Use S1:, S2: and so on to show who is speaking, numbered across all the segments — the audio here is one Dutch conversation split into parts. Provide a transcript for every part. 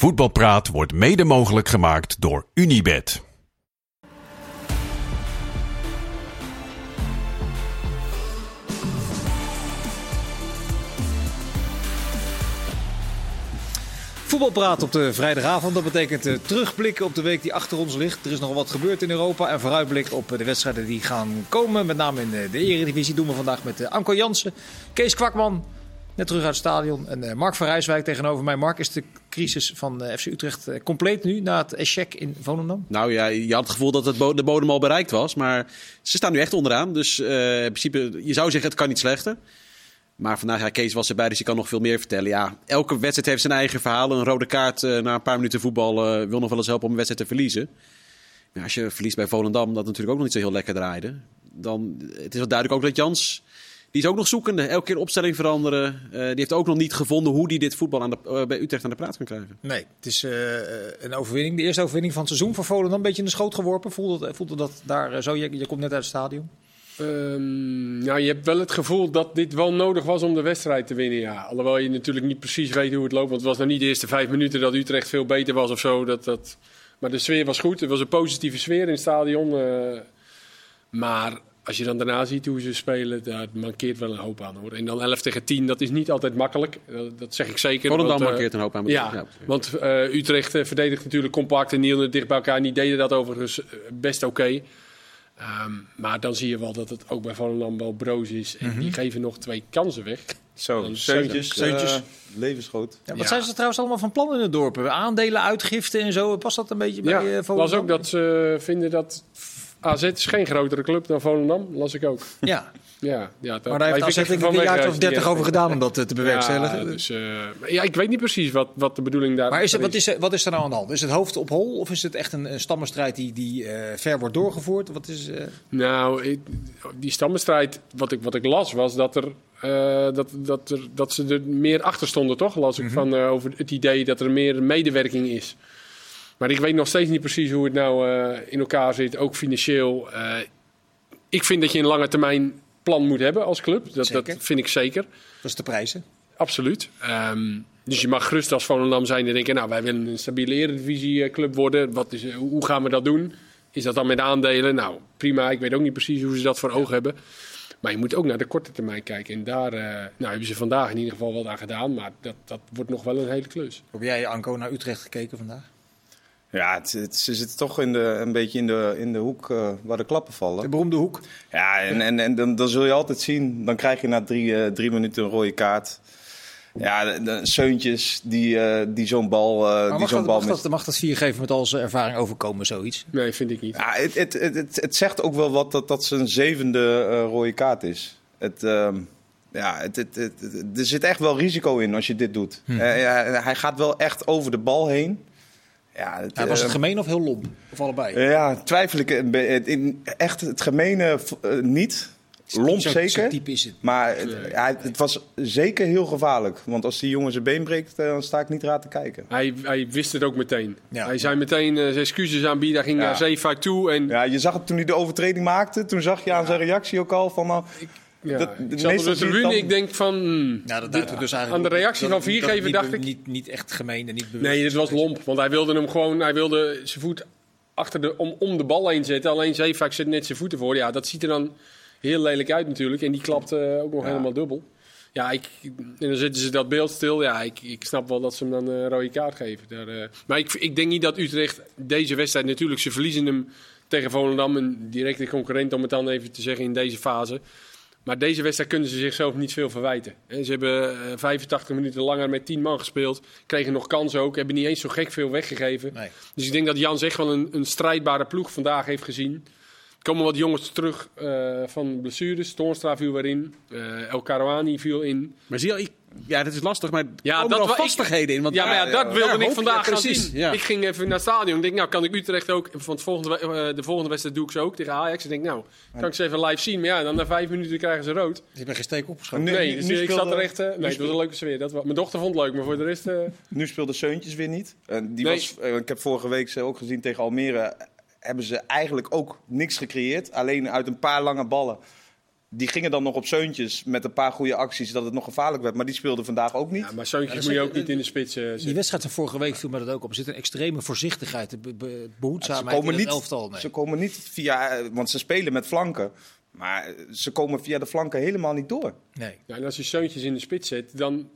S1: Voetbalpraat wordt mede mogelijk gemaakt door Unibed.
S2: Voetbalpraat op de vrijdagavond. Dat betekent uh, terugblikken op de week die achter ons ligt. Er is nog wat gebeurd in Europa. En vooruitblik op de wedstrijden die gaan komen. Met name in de Eredivisie doen we vandaag met uh, Anko Jansen, Kees Kwakman. Net terug uit het stadion. En uh, Mark van Rijswijk tegenover mij. Mark, is de crisis van FC Utrecht compleet nu na het echec in Volendam?
S3: Nou ja, je had het gevoel dat het de bodem al bereikt was. Maar ze staan nu echt onderaan. Dus in principe, je zou zeggen het kan niet slechter. Maar vandaag, ja, Kees was erbij, dus je kan nog veel meer vertellen. Ja, elke wedstrijd heeft zijn eigen verhaal. Een rode kaart na een paar minuten voetbal wil nog wel eens helpen om een wedstrijd te verliezen. Maar als je verliest bij Volendam, dat natuurlijk ook nog niet zo heel lekker draaide. Dan, het is wel duidelijk ook dat Jans, die is ook nog zoekende. Elke keer opstelling veranderen. Uh, die heeft ook nog niet gevonden hoe hij dit voetbal aan de, bij Utrecht aan de praat kan krijgen.
S2: Nee, het is een overwinning. De eerste overwinning van het seizoen voor Volendam. Een beetje in de schoot geworpen. Voelde, voelde dat daar zo? Je, je komt net uit het stadion.
S4: Um, nou, je hebt wel het gevoel dat dit wel nodig was om de wedstrijd te winnen. Ja. Alhoewel je natuurlijk niet precies weet hoe het loopt. Want het was nog niet de eerste vijf minuten dat Utrecht veel beter was of zo. Dat, dat... Maar de sfeer was goed. Er was een positieve sfeer in het stadion. Uh... Maar als je dan daarna ziet hoe ze spelen, daar mankeert wel een hoop aan hoor. En dan 11 tegen 10, dat is niet altijd makkelijk. Dat, dat zeg ik zeker.
S3: Volendam uh, mankeert een hoop aan.
S4: Ja, ja want uh, Utrecht verdedigt natuurlijk compact en Niel dicht bij elkaar. Die deden dat overigens best oké. Okay. Um, maar dan zie je wel dat het ook bij Volendam wel broos is. En mm -hmm. die geven nog twee kansen weg.
S5: Zo, Seuntjes, uh, levensgroot.
S2: Ja, wat ja. zijn ze trouwens allemaal van plan in het dorp? Aandelen, uitgiften en zo. Past dat een beetje bij
S4: ja,
S2: uh,
S4: Volendam? was ook dat ze vinden dat AZ is geen grotere club dan Volendam. Las ik ook.
S2: Ja.
S4: Ja, ja dat,
S2: maar daar heeft AZ ik een jaar of dertig over gedaan om dat te bewerkstelligen.
S4: Ja, dus, uh, ja, ik weet niet precies wat, wat de bedoeling daar
S2: maar is. Maar wat is, wat is er nou aan de hand? Is het hoofd op hol of is het echt een, een stammenstrijd die, die uh, ver wordt doorgevoerd? Wat is, uh...
S4: Nou, ik, die stammenstrijd, wat ik, wat ik las, was dat er dat, dat, er, dat ze er meer achter stonden, toch? Las ik mm -hmm. van over het idee dat er meer medewerking is. Maar ik weet nog steeds niet precies hoe het nou uh, in elkaar zit, ook financieel. ik vind dat je een lange termijn plan moet hebben als club. Dat, dat vind ik zeker.
S2: Dat is de prijzen.
S4: Absoluut. Um, dus je mag gerust als Volendam zijn en denken... nou, wij willen een stabiele eredivisieclub worden. Wat is, hoe gaan we dat doen? Is dat dan met aandelen? Nou, prima. Ik weet ook niet precies hoe ze dat voor ja. ogen hebben. Maar je moet ook naar de korte termijn kijken. En daar uh, nou, hebben ze vandaag in ieder geval wat aan gedaan. Maar dat, dat wordt nog wel een hele klus.
S2: Heb jij, Anko, naar Utrecht gekeken vandaag?
S5: Ja, het, het, ze zitten toch in de, een beetje in de, in de hoek uh, waar de klappen vallen.
S2: De beroemde hoek.
S5: Ja, en, en, en dan, dan zul je altijd zien, dan krijg je na drie, uh, drie minuten een rode kaart. Ja, de, de Seuntjes die, uh, die zo'n bal. Uh, die
S2: mag,
S5: zo'n
S2: dat,
S5: bal
S2: mag, dat, mag dat vier geven met al zijn ervaring overkomen, zoiets?
S4: Nee, vind ik niet.
S5: Ja, het, het, het, het, het zegt ook wel wat dat, dat zijn zevende uh, rode kaart is. Het, uh, ja, het, het, het, er zit echt wel risico in als je dit doet. Hm. hij gaat wel echt over de bal heen.
S2: Ja, het, ja, was het gemeen of heel lomp? Of allebei?
S5: Ja, twijfel ik. In, echt het gemene uh, niet. Lomp
S2: zo,
S5: zeker.
S2: Zo diep is het.
S5: Maar het, ja, het was zeker heel gevaarlijk. Want als die jongen zijn been breekt, dan sta ik niet raar te kijken.
S4: Hij, hij wist het ook meteen. Ja. Hij zei meteen uh, zijn excuses aanbieden. Hij ging
S5: Ja.
S4: naar Zeefuik toe. En
S5: Ja, je zag het toen hij de overtreding maakte. Toen zag je aan zijn reactie ook al van... Nou,
S4: ja,
S5: dat-
S4: ik
S5: de meestal je
S4: tribune.
S5: dan-
S4: Ik denk van... hmm,
S2: Nou, dat dus eigenlijk
S4: aan de reactie
S2: dat-
S4: van viergever dacht ik-
S2: Niet, niet echt gemeen en niet bewust.
S4: Nee, dit was lomp. Want hij wilde hem gewoon... Hij wilde zijn voet achter de, om, om de bal heen zetten. Alleen Zeefuik zet net zijn voeten voor. Ja, dat ziet er dan heel lelijk uit natuurlijk. En die klapt eh, ook nog helemaal dubbel. Ja, ik, en dan zitten ze dat beeld stil. Ja, ik, ik snap wel dat ze hem dan een rode kaart geven. Daar, eh, maar ik, ik denk niet dat Utrecht deze wedstrijd... Natuurlijk, ze verliezen hem tegen Volendam. Een directe concurrent, om het dan even te zeggen, in deze fase. Maar deze wedstrijd kunnen ze zichzelf niet veel verwijten. En ze hebben eh, 85 minuten langer met 10 man gespeeld. Kregen nog kansen ook. Hebben niet eens zo gek veel weggegeven.
S2: Nee.
S4: Dus ik denk dat Jans echt wel een, een strijdbare ploeg vandaag heeft gezien. Er komen wat jongens terug eh, van blessures. Toornstra viel weer in. Eh, El Karouani viel in.
S3: Maar zie je, ik, ja, dat is lastig, maar
S4: Ja, dat
S3: wel
S4: ik-
S3: vastigheden in. Want
S4: ja, maar ja, dat wilde ik vandaag gaan zien.
S3: Ja.
S4: Ik ging even naar het stadion. Ik denk, nou, kan ik Utrecht ook... Van het volgende, eh, de volgende wedstrijd doe ik ze ook tegen Ajax. Ik denk, nou, kan ik ze even live zien. Maar ja, dan na vijf minuten krijgen ze rood.
S2: Je bent geen steek opgeschoten.
S4: Nee, dus
S5: nu
S4: ik zat er echt... nee, het was een leuke sfeer. Dat, wa- mijn dochter vond het leuk, maar voor de rest... eh,
S5: Nu speelde Seuntjes weer niet. En die
S4: Nee.
S5: was, ik heb vorige week ze ook gezien tegen Almere. Hebben ze eigenlijk ook niks gecreëerd. Alleen uit een paar lange ballen Die gingen dan nog op zeuntjes met een paar goede acties dat het nog gevaarlijk werd. Maar die speelden vandaag ook niet.
S4: Ja, maar Zoontjes
S2: dat
S4: moet je ook niet in de spits eh,
S2: Die wedstrijd van vorige week viel me dat ook op. Er zit een extreme voorzichtigheid, be- be-
S5: ze,
S2: behoedzaamheid
S5: komen
S2: in het
S5: niet,
S2: elftal. Nee.
S5: ze komen niet via... Want ze spelen met flanken. Maar eh, ze komen via de flanken helemaal niet door.
S2: nee.
S4: Ja, en als je Zoontjes in de spits zet, dan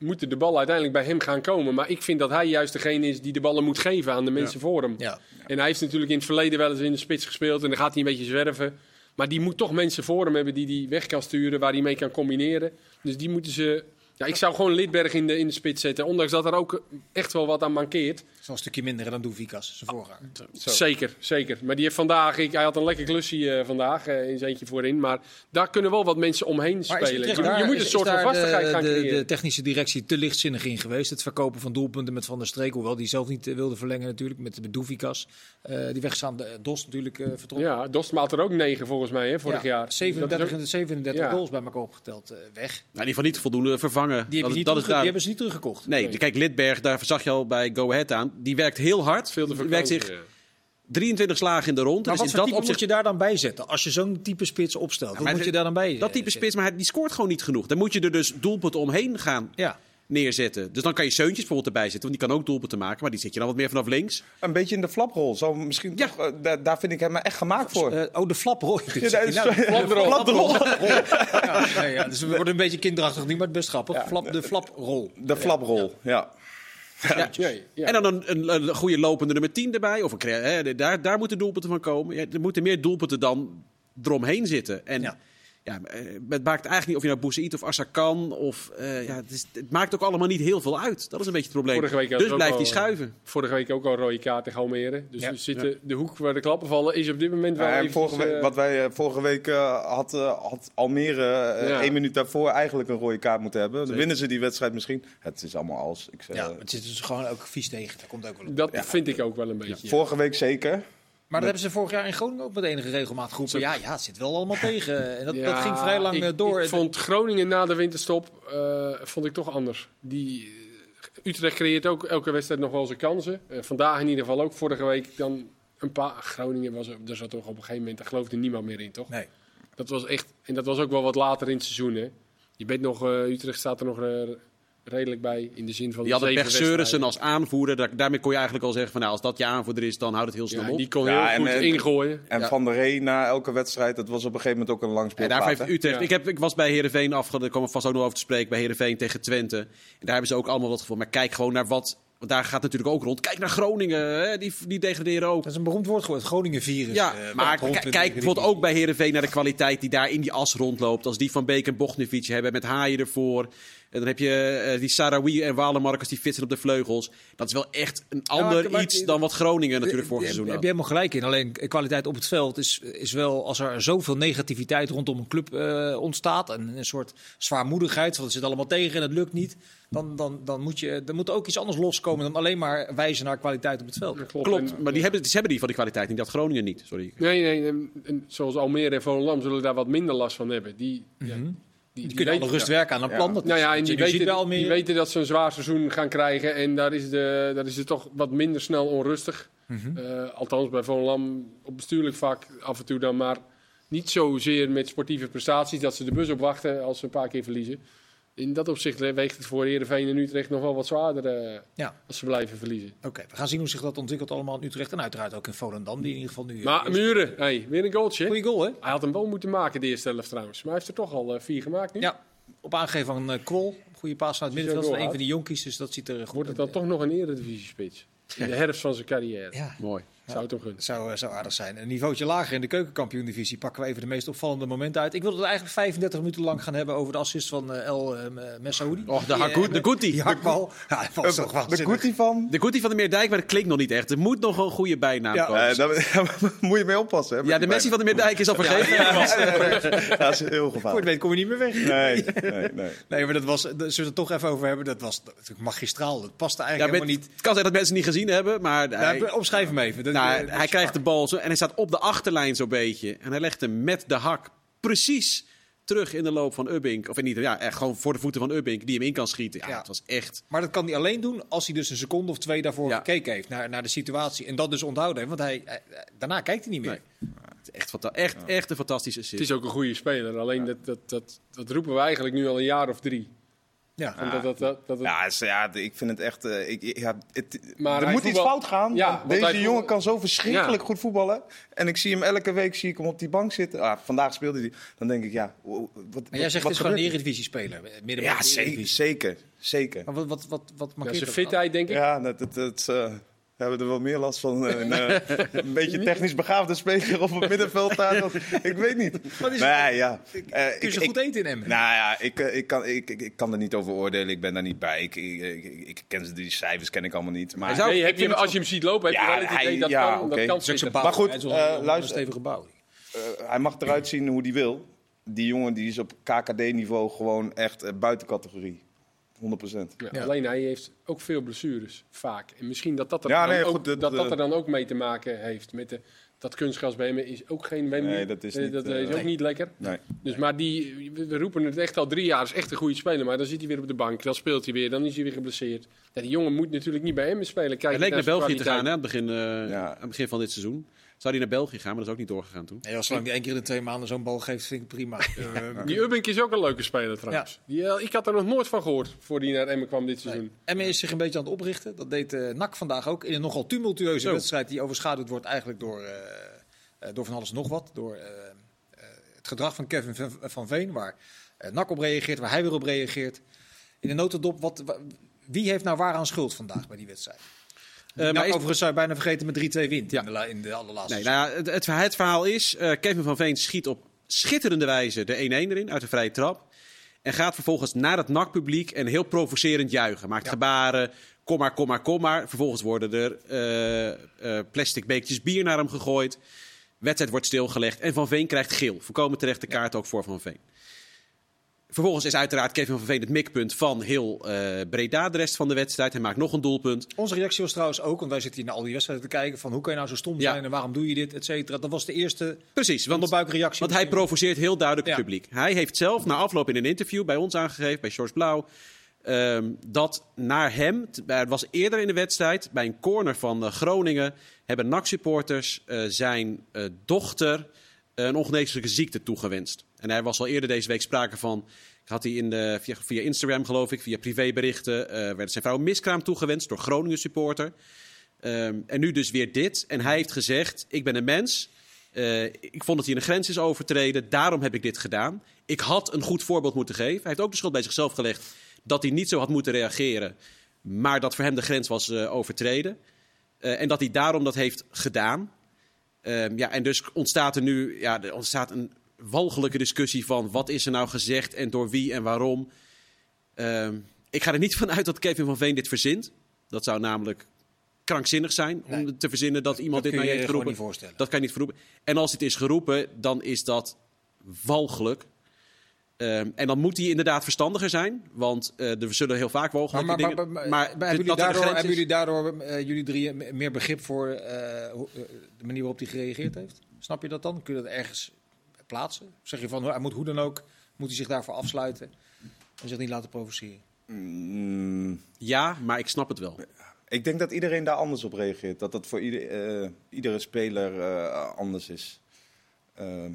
S4: moeten de ballen uiteindelijk bij hem gaan komen. Maar ik vind dat hij juist degene is die de ballen moet geven aan de mensen voor hem.
S2: Ja.
S4: En hij heeft natuurlijk in het verleden wel eens in de spits gespeeld. En dan gaat hij een beetje zwerven. Maar die moet toch mensen voor hem hebben die hij weg kan sturen, waar hij mee kan combineren. Dus die moeten ze... Ja, ik zou gewoon Lidberg in de, in de spits zetten. Ondanks dat er ook echt wel wat aan mankeert.
S2: Dat wel een stukje minder dan Doevikas, zijn voorganger. Zo.
S4: Zeker, zeker. Maar die heeft vandaag... Ik, hij had een lekker klusje eh, vandaag eh, in zijn eentje voorin. Maar daar kunnen wel wat mensen omheen
S2: Maar is
S4: spelen. Je,
S2: daar-
S4: je moet
S2: is-
S4: een soort van vastigheid
S2: de,
S4: gaan
S2: de,
S4: creëren.
S2: de technische directie te lichtzinnig in geweest. Het verkopen van doelpunten met Van der Streek. Hoewel die zelf niet eh, wilde verlengen natuurlijk. Met, met Doevikas. Eh, die wegstaande Dos natuurlijk eh vertrokken.
S4: Ja, Dostma had er ook negen volgens mij, hè, vorig
S2: Ja,
S4: jaar.
S2: 37,
S4: Dat is
S2: en 37
S4: Ja.
S2: goals bij elkaar opgeteld eh, weg.
S3: Nou, ieder geval niet voldoende vervangen.
S2: Die, hebben,
S3: dat,
S2: ze niet
S3: dat is
S2: terugge-
S3: daar.
S2: die hebben ze niet teruggekocht.
S3: Nee, kijk, Lidberg, daar zag je al bij Go Ahead aan. Die werkt heel hard.
S4: veel te
S3: Die werkt zich
S4: verkopen,
S3: 23 slagen in de rond.
S2: Maar
S3: Dus
S2: wat
S3: in dat opzicht
S2: moet je daar dan bij zetten? Als je zo'n type spits opstelt, moet je daar dan bij
S3: Dat type
S2: zetten?
S3: spits, maar hij- die scoort gewoon niet genoeg. Dan moet je er dus doelpunten omheen gaan
S2: Ja.
S3: neerzetten. Dus dan kan je Seuntjes bijvoorbeeld erbij zetten, want die kan ook doelpunten maken. Maar die zet je dan wat meer vanaf links.
S5: Een beetje in de flaprol. Zo misschien
S3: Ja.
S5: toch, eh, daar, daar vind ik hem echt gemaakt voor.
S2: Eh, oh, de flaprol.
S5: Ja, dat is-
S2: flapdrol.
S5: Flapdrol.
S2: Ja, nee, ja, dus we worden een beetje kinderachtig nu, maar het is best grappig. Flap, de flaprol.
S5: De flaprol, ja.
S3: Ja. En dan een, een, een goede lopende nummer 10 erbij. Of een, hè, daar, daar moeten doelpunten van komen. Ja, er moeten meer doelpunten dan eromheen zitten. En
S2: Ja.
S3: Ja. eh, het maakt eigenlijk niet of je nou Boussaïd of Assakan of... eh, ja, het, is- het maakt ook allemaal niet heel veel uit. Dat is een beetje het probleem.
S4: Vorige week had
S3: dus blijft
S4: al,
S3: hij schuiven.
S4: Vorige week ook al een rode kaart tegen Almere. Dus
S2: Ja.
S4: we zitten, de hoek waar de klappen vallen is op dit moment wel
S5: Ja, vorige week,
S4: eh,
S5: wat wij eh, vorige week eh, had, eh, had Almere eh,
S4: Ja.
S5: één minuut daarvoor eigenlijk een rode kaart moeten hebben. Dan winnen ze die wedstrijd misschien. Het is allemaal als. Ik zeg,
S2: Ja,
S5: eh,
S2: het zit dus gewoon ook vies tegen. Dat komt ook wel op.
S4: Dat vind ik ook wel een beetje.
S5: Vorige week zeker.
S2: Maar dat hebben ze vorig jaar in Groningen ook met enige regelmaat geroepen. Ja, ja, het zit wel allemaal tegen. En dat, dat ging vrij lang
S4: ik,
S2: eh, door.
S4: Ik vond Groningen na de winterstop eh, vond ik toch anders. Die, eh, Utrecht creëert ook elke wedstrijd nog wel zijn kansen. Eh, vandaag in ieder geval ook. Vorige week dan een paar. Groningen was er, daar zat toch op een gegeven moment. Daar geloofde niemand meer in, toch?
S2: Nee.
S4: Dat was echt. En dat was ook wel wat later in het seizoen. Hè? Je bent nog. eh, Utrecht staat er nog eh, redelijk bij. In de zin van.
S3: Die hadden Seurissen
S4: wedstrijden.
S3: als aanvoerder. Daar, daarmee kon je eigenlijk al zeggen van nou, als dat je aanvoerder is, dan houdt het heel snel
S4: Ja,
S3: op.
S4: die kon
S5: Ja,
S4: heel
S5: en,
S4: goed
S5: eh,
S4: ingooien.
S5: En
S3: Ja.
S5: Van der Rey na elke wedstrijd, dat was op een gegeven moment ook een lang
S3: En daarvoor heeft? Utrecht.
S4: Ja.
S3: Ik, heb, ik was bij Herenveen afgelopen. Daar komen we vast ook nog over te spreken. Bij Herenveen tegen Twente. En daar hebben ze ook allemaal wat voor. Maar kijk gewoon naar wat. Want daar gaat natuurlijk ook rond. Kijk naar Groningen. Hè? Die, die degraderen ook.
S2: Dat is een beroemd woord geworden, Groningen-virus.
S3: Ja,
S2: eh,
S3: maar kijk bijvoorbeeld ook bij Herenveen naar de kwaliteit die daar in die as rondloopt. Als die van Beek en Bochnevic hebben met Haaien ervoor. En dan heb je eh, die Sarawi en Walemarkers die fietsen op de vleugels. Dat is wel echt een ander
S2: maar-
S3: iets dan wat Groningen natuurlijk vorig
S2: Daar
S3: seizoen
S2: heb je
S3: had.
S2: helemaal gelijk in. Alleen eh, kwaliteit op het veld is, is wel, als er zoveel negativiteit rondom een club eh, ontstaat. En een soort zwaarmoedigheid, want het zit allemaal tegen en het lukt niet. Dan, dan, dan, moet je, dan moet er ook iets anders loskomen dan alleen maar wijzen naar kwaliteit op het veld.
S3: Klopt,
S4: En-
S3: maar die hebben, ze hebben die van die kwaliteit niet. Dat Groningen niet, sorry.
S4: Nee, nee. En, en zoals Almere en Volendam zullen daar wat minder last van hebben. Die, ja, die,
S2: Die, kunnen alle rust werken aan een plan. Dat
S4: Nou ja, en
S2: dat
S4: die weten, die weten dat ze een zwaar seizoen gaan krijgen. En daar is, de, daar is het toch wat minder snel onrustig.
S2: Mhm.
S4: Eh, althans, bij Volendam op bestuurlijk vlak af en toe dan. Maar niet zozeer met sportieve prestaties dat ze de bus opwachten als ze een paar keer verliezen. In dat opzicht weegt het voor Heerenveen en Utrecht nog wel wat zwaarder eh,
S2: Ja,
S4: als ze blijven verliezen.
S2: oké. We gaan zien hoe zich dat ontwikkelt allemaal in Utrecht. En uiteraard ook in Volendam, die in ieder geval nu...
S4: Maar Muren, hey, weer een goaltje.
S2: Goeie goal, hè?
S4: Hij had hem wel moeten maken, de eerste helft trouwens. Maar hij heeft er toch al eh, vier gemaakt nu.
S2: Ja, op aangeven van eh, Kwol. Goede paas naar het middenveld van een
S4: uit.
S2: van die jonkies. Dus dat ziet er goed
S4: Wordt het
S2: uit.
S4: dan toch nog een eredivisie-spits? In de herfst van zijn carrière.
S2: Ja,
S3: Mooi.
S4: Zou het hem gunnen.
S2: dat zou, eh, zou aardig zijn. Een niveautje lager in de keukenkampioen-divisie pakken we even de meest opvallende momenten uit. Ik wilde het eigenlijk 35 minuten lang gaan hebben over de assist van eh, El eh, Messaoudi.
S3: Och, de
S2: eh,
S3: de Goetie.
S2: Die hakbal. Ja, dat was toch
S5: De goetie van...
S3: De Goetie van de Meerdijk, maar dat klinkt nog niet echt. Er moet nog een goede bijnaam
S2: Ja.
S3: komen.
S5: Daar moet je mee oppassen.
S3: Ja, de Messi van de Meerdijk is al vergeten.
S5: bijna. Dat is heel
S2: Voor het
S5: gevaarlijk.
S2: weet kom je niet meer weg.
S5: Nee, nee, nee.
S2: Nee, maar dat was, daar zullen we het toch even over hebben. Dat was natuurlijk magistraal. Dat paste
S3: Ja,
S2: eigenlijk
S3: met-
S2: helemaal niet.
S3: Het kan zijn dat mensen het niet gezien hebben, maar
S2: Ja, omschrijf hem even.
S3: Nou,
S2: eh,
S3: hij krijgt de bal zo, en hij staat op de achterlijn zo'n beetje. En hij legt hem met de hak precies terug in de loop van Ubbink. Of niet, ja, echt gewoon voor de voeten van Ubbink, die hem in kan schieten. Ja,
S2: Ja.
S3: het was echt...
S2: Maar dat kan hij alleen doen als hij dus een seconde of twee daarvoor
S3: Ja.
S2: gekeken heeft naar, naar de situatie. En dat dus onthouden heeft. Want hij, hij- daarna kijkt hij niet meer.
S3: Nee. Echt, echt, echt een fantastische
S4: Het
S3: assist.
S4: is ook een goede speler. Alleen dat, dat, dat, dat roepen we eigenlijk nu al een jaar of drie.
S2: Ja.
S4: Omdat dat, dat, dat, het-
S5: Ja, is- ja, ik vind het echt. eh, ik, ik- ja, het,
S4: Maar
S5: er moet iets fout gaan.
S4: Ja,
S5: deze jongen
S4: voetbal-
S5: kan zo verschrikkelijk
S4: Ja.
S5: goed voetballen. En ik zie hem elke week zie ik hem op die bank zitten. Ah, vandaag speelde hij. Dan denk ik, ja. Wat,
S2: Maar jij zegt het is gewoon een eredivisie-speler. Midden
S5: Ja, zeker. Zeker. zeker.
S2: Maar wat, wat, wat, wat
S4: ja,
S2: markeert
S4: zijn
S2: dan?
S4: fitheid, denk ik.
S5: Ja, dat, dat, dat, eh, hebben er wel meer last van. eh, Een, eh, een beetje technisch begaafde speler op het middenveld daar. Dat, ik weet niet.
S2: Wat is
S5: nee,
S2: het?
S5: ja. Eh,
S2: Kun je
S5: ik-
S2: goed eten in Emmen?
S5: Nou ja, ik, ik, kan, ik, ik, ik kan er niet over oordelen. Ik ben daar niet bij. Ik, ik, ik, ik ken ze, die cijfers ken ik allemaal niet. Maar,
S3: Hij zou-
S4: Nee, heb je, als je hem ziet lopen, heb je
S5: Ja,
S4: wel het idee
S5: hij-
S4: dat
S5: ja,
S4: kan, dat kan
S2: bouw.
S5: Maar goed,
S2: is
S5: eh,
S2: een
S5: luister.
S2: stevige bouw.
S5: eh, hij mag eruit zien hoe hij wil. Die jongen die is op KKD-niveau gewoon echt buiten categorie. 100%.
S4: Ja,
S2: Ja.
S4: Alleen hij heeft ook veel blessures, vaak. En misschien dat dat er,
S5: Ja,
S4: dan,
S5: nee,
S4: ook,
S5: goed, dat,
S4: dat, dat
S5: eh,
S4: er dan ook mee te maken heeft. Met de, dat kunstgras bij hem is ook geen Wembley.
S5: Nee, dat is
S4: Eh,
S5: niet,
S4: dat
S5: eh,
S4: is ook
S5: nee.
S4: niet lekker.
S5: Nee.
S4: Dus, maar die, we roepen het echt al drie jaar, is echt een goede speler. Maar dan zit hij weer op de bank, dan speelt hij weer, dan is hij weer geblesseerd. Ja, die jongen moet natuurlijk niet bij hem spelen. Kijk
S3: Hij leek naar België te gaan hè, aan, het begin, eh,
S5: Ja.
S3: aan het begin van dit seizoen. Zou hij naar België gaan, maar dat is ook niet doorgegaan toen.
S2: Nee, als zolang die één keer in de twee maanden zo'n bal geeft, vind ik prima. Eh,
S4: Die Ubbink is ook een leuke speler trouwens. Die, eh, ik had er nog nooit van gehoord voor die naar Emmen kwam dit seizoen.
S2: Emmen is zich een beetje aan het oprichten. Dat deed eh NAC vandaag ook. In een nogal tumultueuze
S3: Zo.
S2: wedstrijd die overschaduwd wordt eigenlijk door, eh, eh, door van alles en nog wat. Door het gedrag van Kevin van, van Veen, waar NAC op reageert, waar hij weer op reageert. In de notendop, wat, wa- wie heeft nou waar aan schuld vandaag bij die wedstrijd?
S3: Eh,
S2: NAC
S3: maar is-
S2: overigens zou je bijna vergeten met 3-2 wint
S3: Ja.
S2: in, de, la- in de allerlaatste.
S3: Nee, nou ja, het, het, het verhaal is, eh, Kevin van Veen schiet op schitterende wijze de 1-1 erin uit de vrije trap. En gaat vervolgens naar het NAC-publiek en heel provocerend juichen. Maakt gebaren, kom maar, kom maar, kom maar. Vervolgens worden er eh, plastic beekjes bier naar hem gegooid. Wedstrijd wordt stilgelegd en Van Veen krijgt geel. Voorkomen terecht de kaart ook voor Van Veen. Vervolgens is uiteraard Kevin van Veen het mikpunt van heel eh, Breda de rest van de wedstrijd. Hij maakt nog een doelpunt.
S2: Onze reactie was trouwens ook, want wij zitten hier naar al die wedstrijden te kijken, van hoe kan je nou zo stom
S3: Ja.
S2: zijn en waarom doe je dit, et cetera. Dat was de eerste
S3: Precies, want
S2: onderbuikreactie.
S3: Want hij provoceert heel duidelijk het publiek. Hij heeft zelf na afloop in een interview bij ons aangegeven, bij George Blauw, ehm, dat naar hem, het was eerder in de wedstrijd, bij een corner van eh, Groningen, hebben NAC-supporters eh, zijn dochter een ongeneeslijke ziekte toegewenst. En hij was al eerder deze week sprake van, had hij in de, via, Instagram geloof ik, via privéberichten, eh werd zijn vrouw een miskraam toegewenst door Groningen-supporter. Ehm, en nu dus weer dit. En hij heeft gezegd: Ik ben een mens. Eh, ik vond dat hij een grens is overtreden. Daarom heb ik dit gedaan. Ik had een goed voorbeeld moeten geven. Hij heeft ook de schuld bij zichzelf gelegd dat hij niet zo had moeten reageren. Maar dat voor hem de grens was eh, overtreden. En dat hij daarom dat heeft gedaan. Ehm, ja, en dus ontstaat er nu ja, er ontstaat een walgelijke discussie van wat is er nou gezegd en door wie en waarom. Ehm, ik ga er niet van uit dat Kevin van Veen dit verzint. Dat zou namelijk krankzinnig zijn
S2: Nee.
S3: om te verzinnen dat iemand
S2: dat
S3: dit naar
S2: je
S3: heeft geroepen.
S2: niet voorstellen.
S3: Dat kan je niet verroepen. En als het is geroepen, dan is dat walgelijk. Ehm, en dan moet hij inderdaad verstandiger zijn. Want eh, er zullen heel vaak walgelijke
S2: maar, maar,
S3: dingen...
S2: maar-
S3: maar
S2: maar hebben, jullie daardoor, hebben jullie daardoor, eh, jullie drie, me- meer begrip voor hoe- eh, de manier waarop hij gereageerd heeft? Snap je dat dan? Kun je dat ergens plaatsen? Zeg je van, hij moet hoe dan ook, moet hij zich daarvoor afsluiten en zich niet laten provoceren?
S5: Mm,
S3: Ja, maar ik snap het wel.
S5: ik denk dat iedereen daar anders op reageert. Dat dat voor ieder, eh, iedere speler eh, anders is. Ehm,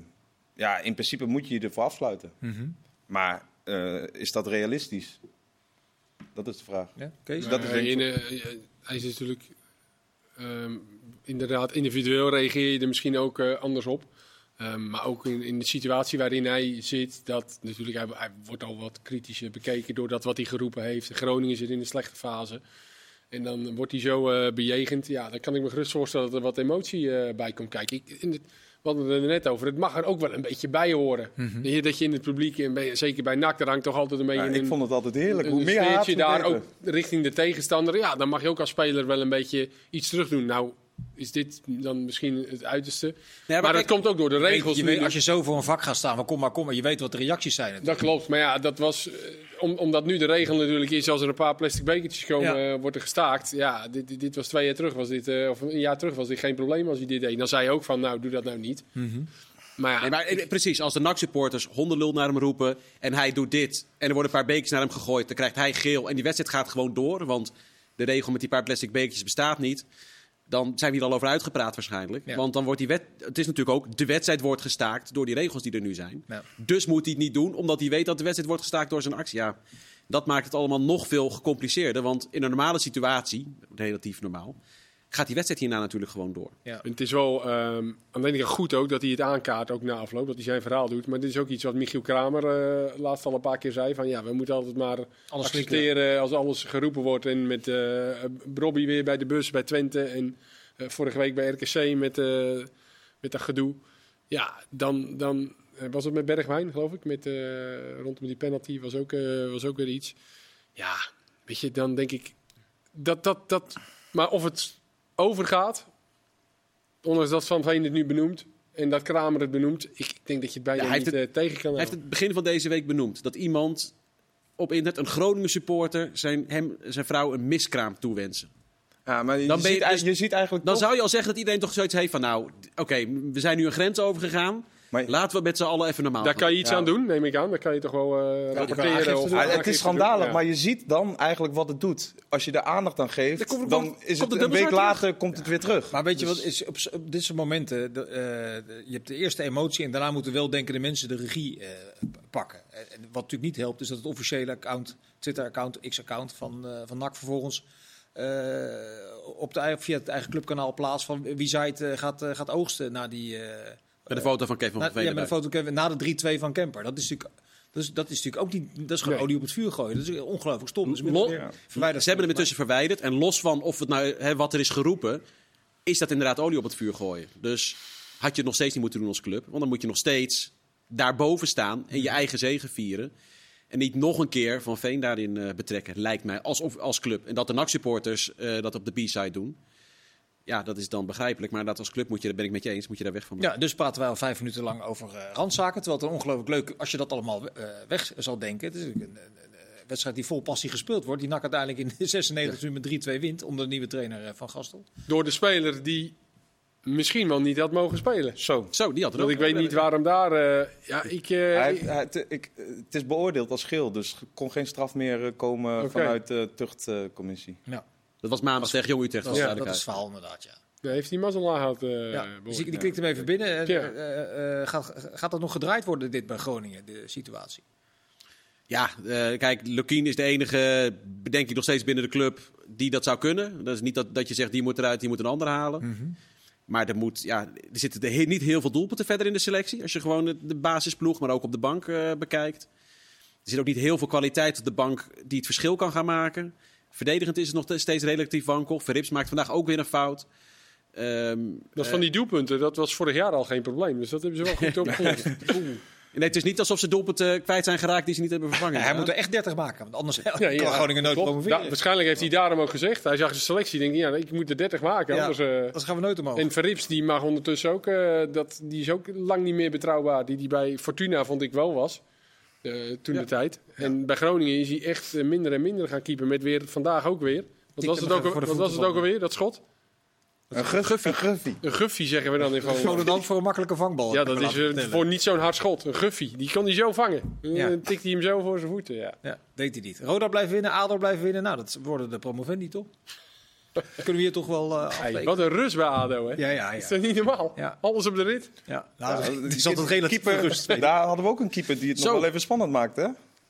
S5: ja, in principe moet je je ervoor afsluiten. Maar eh, is dat realistisch? Dat is de vraag.
S2: Ja, Kees?
S5: Dus dat is
S4: Maar
S5: denk ik-
S4: in, hij is natuurlijk ehm, inderdaad individueel reageer je er misschien ook eh, anders op. Ehm, maar ook in, in de situatie waarin hij zit, dat natuurlijk hij, hij wordt al wat kritischer bekeken door dat wat hij geroepen heeft. Groningen zit in een slechte fase. En dan wordt hij zo eh, bejegend. Ja, dan kan ik me gerust voorstellen dat er wat emotie eh, bij komt kijken. Ik, in het, we hadden het er net over. Het mag er ook wel een beetje bij horen. Hier Dat je in het publiek, en bij- zeker bij NAC, daar hangt toch altijd een beetje
S5: Ja,
S4: een,
S5: ik vond het altijd heerlijk. Hoe meer hoe
S4: daar
S5: beter.
S4: ook richting de tegenstander. Ja, dan mag je ook als speler wel een beetje iets terug doen. Nou, is dit dan misschien het uiterste. maar
S3: maar
S4: dat komt ook door de regels.
S2: je weet,
S4: nu.
S2: als je zo voor een vak gaat staan, maar kom maar, kom maar, je weet wat de reacties zijn.
S4: Dat klopt, maar ja, dat was, eh, om, omdat nu de regel natuurlijk is, als er een paar plastic bekertjes komen,
S2: Ja.
S4: eh, wordt er gestaakt. Ja, dit, dit, dit was twee jaar terug, was dit, eh, of een jaar terug was dit geen probleem als hij dit deed. Dan zei je ook van, nou, doe dat nou niet. Maar ja,
S3: Nee, maar precies, als de NAC-supporters hondenlul naar hem roepen en hij doet dit en er worden een paar bekertjes naar hem gegooid, dan krijgt hij geel en die wedstrijd gaat gewoon door, want de regel met die paar plastic bekertjes bestaat niet. Dan zijn we hier al over uitgepraat waarschijnlijk.
S2: Ja.
S3: Want dan wordt die wet, het is natuurlijk ook, de wedstrijd wordt gestaakt door die regels die er nu zijn.
S2: Ja.
S3: Dus moet hij het niet doen, omdat hij weet dat de wedstrijd wordt gestaakt door zijn actie. Ja, dat maakt het allemaal nog veel gecompliceerder. Want in een normale situatie, relatief normaal, gaat die wedstrijd hierna natuurlijk gewoon door.
S2: Ja.
S4: En het is wel ehm aan de ene kant goed ook dat hij het aankaart, ook na afloop, dat hij zijn verhaal doet. Maar dit is ook iets wat Michiel Kramer eh, laatst al een paar keer zei: van ja, we moeten altijd maar
S2: Alles
S4: accepteren als alles geroepen wordt. En met eh Robbie weer bij de bus bij Twente en eh, vorige week bij RKC met, eh, met dat gedoe. Ja, dan, dan eh, was het met Bergwijn, geloof ik, met, eh, rondom die penalty was ook, eh, was ook weer iets. Ja, weet je, dan denk ik dat dat. dat maar of het overgaat, ondanks dat Van Veen het nu benoemt en dat Kramer het benoemt, ik, ik denk dat je het bijna
S3: Ja,
S4: niet eh, tegen kan
S3: Hij heeft het begin van deze week benoemd dat iemand op internet, een Groningen supporter, zijn, hem, zijn vrouw een miskraam toewensen.
S5: Ja, maar je,
S3: Dan je
S5: ziet, eigenlijk-
S3: dus-
S5: je ziet eigenlijk
S3: Dan
S5: toch-
S3: zou je al zeggen dat iedereen toch zoiets heeft van, nou, oké, we zijn nu een grens overgegaan.
S5: Maar-
S3: Laten we met z'n allen even normaal
S4: Daar
S3: gaan.
S4: kan je iets
S5: Ja.
S4: aan doen, neem ik aan. Daar kan je toch wel eh rapporteren. of.
S5: Ja, het is schandalig,
S4: Ja.
S5: maar je ziet dan eigenlijk wat het doet. Als je er aandacht aan geeft,
S3: Dan komt-
S5: dan
S3: komt-
S5: is
S3: komt
S5: het
S3: de
S5: een week later komt het weer terug.
S2: Maar weet je
S5: Dus-
S2: wat is op, op dit soort momenten? De, eh, de- je hebt de eerste emotie en daarna moeten weldenkende mensen de regie eh, pakken. En wat natuurlijk niet helpt, is dat het officiële account, Twitter-account, X-account van, eh van NAC vervolgens eh, op de, eigen- via het eigen clubkanaal plaatst van wie zij het gaat, gaat oogsten na die. Eh,
S3: Met de foto van Kevin
S2: na,
S3: van Veen
S2: ja, met de foto na de 3-2 van Kemper. Dat is natuurlijk. Dat is, dat is natuurlijk ook niet. Dat is gewoon
S4: Nee.
S2: olie op het vuur gooien. Dat is ongelooflijk stom. Dus
S3: Lo-. Ze hebben hem intussen verwijderd. En los van of het nou, hè, wat er is geroepen, is dat inderdaad olie op het vuur gooien. Dus had je het nog steeds niet moeten doen als club. Want dan moet je nog steeds daarboven staan en je eigen zegen vieren. En niet nog een keer Van Veen daarin eh, betrekken, lijkt mij, als, of- als club. En dat de NAC-supporters eh, dat op de B-side doen. Ja, dat is dan begrijpelijk. Maar dat als club moet je, daar ben ik met je eens, moet je daar weg van.
S2: Ja, dus praten wij al vijf minuten lang over eh randzaken. Terwijl het een ongelooflijk leuk, als je dat allemaal eh, weg zal denken. Het is een, een- een wedstrijd die vol passie gespeeld wordt. Die NAC uiteindelijk in de 96 uur met 3-2 wint. Onder de nieuwe trainer eh, Van Gastel.
S4: Door de speler die misschien wel niet had mogen spelen.
S5: Zo.
S3: Zo, die had het
S4: Want
S3: ook.
S4: ik weet niet waarom daar... eh, ja, ik... eh,
S5: Hij,
S4: ik-
S5: hij- het, ik, het is beoordeeld als geel, dus er kon geen straf meer komen vanuit de tuchtcommissie.
S2: Ja,
S3: Dat was maandag tegen Jong Utrecht.
S2: dat,
S3: de
S2: dat is verhaal inderdaad, ja.
S4: nee, heeft die mazzel gehad. eh
S2: ja. Dus ik, die klikt hem even binnen. Eh,
S4: Ja.
S2: eh, eh, gaat, gaat dat nog gedraaid worden, dit bij Groningen, de situatie?
S3: Ja, eh, kijk, Lukien is de enige, bedenk ik nog steeds binnen de club, die dat zou kunnen. Dat is niet dat, dat je zegt, die moet eruit, die moet een ander halen. Maar er, moet, ja, er zitten er he- niet heel veel doelpunten verder in de selectie. Als je gewoon de, de basisploeg, maar ook op de bank eh, bekijkt. Er zit ook niet heel veel kwaliteit op de bank die het verschil kan gaan maken. Verdedigend is het nog steeds relatief wankel. Verrips maakt vandaag ook weer een fout. Ehm,
S4: Dat van die doelpunten, dat was vorig jaar al geen probleem. Dus dat hebben ze wel goed opgelost.
S3: Nee, het is niet alsof ze doelpunten kwijt zijn geraakt die ze niet hebben vervangen.
S2: hij moet er echt 30 maken, want anders
S4: Ja,
S2: kan
S4: ja,
S2: Groningen nooit
S4: klopt.
S2: promoveren.
S4: Da- waarschijnlijk heeft hij daarom ook gezegd. Hij zag zijn selectie en denk ja, ik moet er 30 maken.
S2: Ja,
S4: Anders, eh,
S2: dat gaan we nooit omhoog.
S4: En Verrips die mag ondertussen ook, eh, dat, die is ook lang niet meer betrouwbaar. Die die bij Fortuna vond ik wel was, eh, toen de tijd. En bij Groningen is hij echt eh, minder en minder gaan keepen. Met weer vandaag ook weer. Wat was het ook, wat was het ook alweer, dat schot?
S5: Een guffie. Een guffie.
S4: Een guffie zeggen we dan in gewoon.
S2: Voor een makkelijke vangbal.
S4: Ja, dat is eh, voor niet zo'n hard schot. Een guffie. Die kan hij zo vangen.
S2: Ja.
S4: Dan tikt hij hem zo voor zijn voeten. Ja.
S2: Ja, deed hij niet. Roda blijft winnen, ADO blijft winnen. Nou, dat worden de promovendi toch? Kunnen we hier toch wel uh,
S4: Hey, wat een rust bij ADO, hè?
S2: Ja, ja,
S4: Dat is
S2: ja.
S4: toch niet normaal?
S2: Ja.
S4: Alles op de rit.
S2: ja. Nou,
S5: Ja,
S2: het is altijd relatief
S5: keeper,
S2: rust.
S5: Daar hadden we ook een keeper die het
S3: Zo.
S5: nog wel even spannend maakte. hè?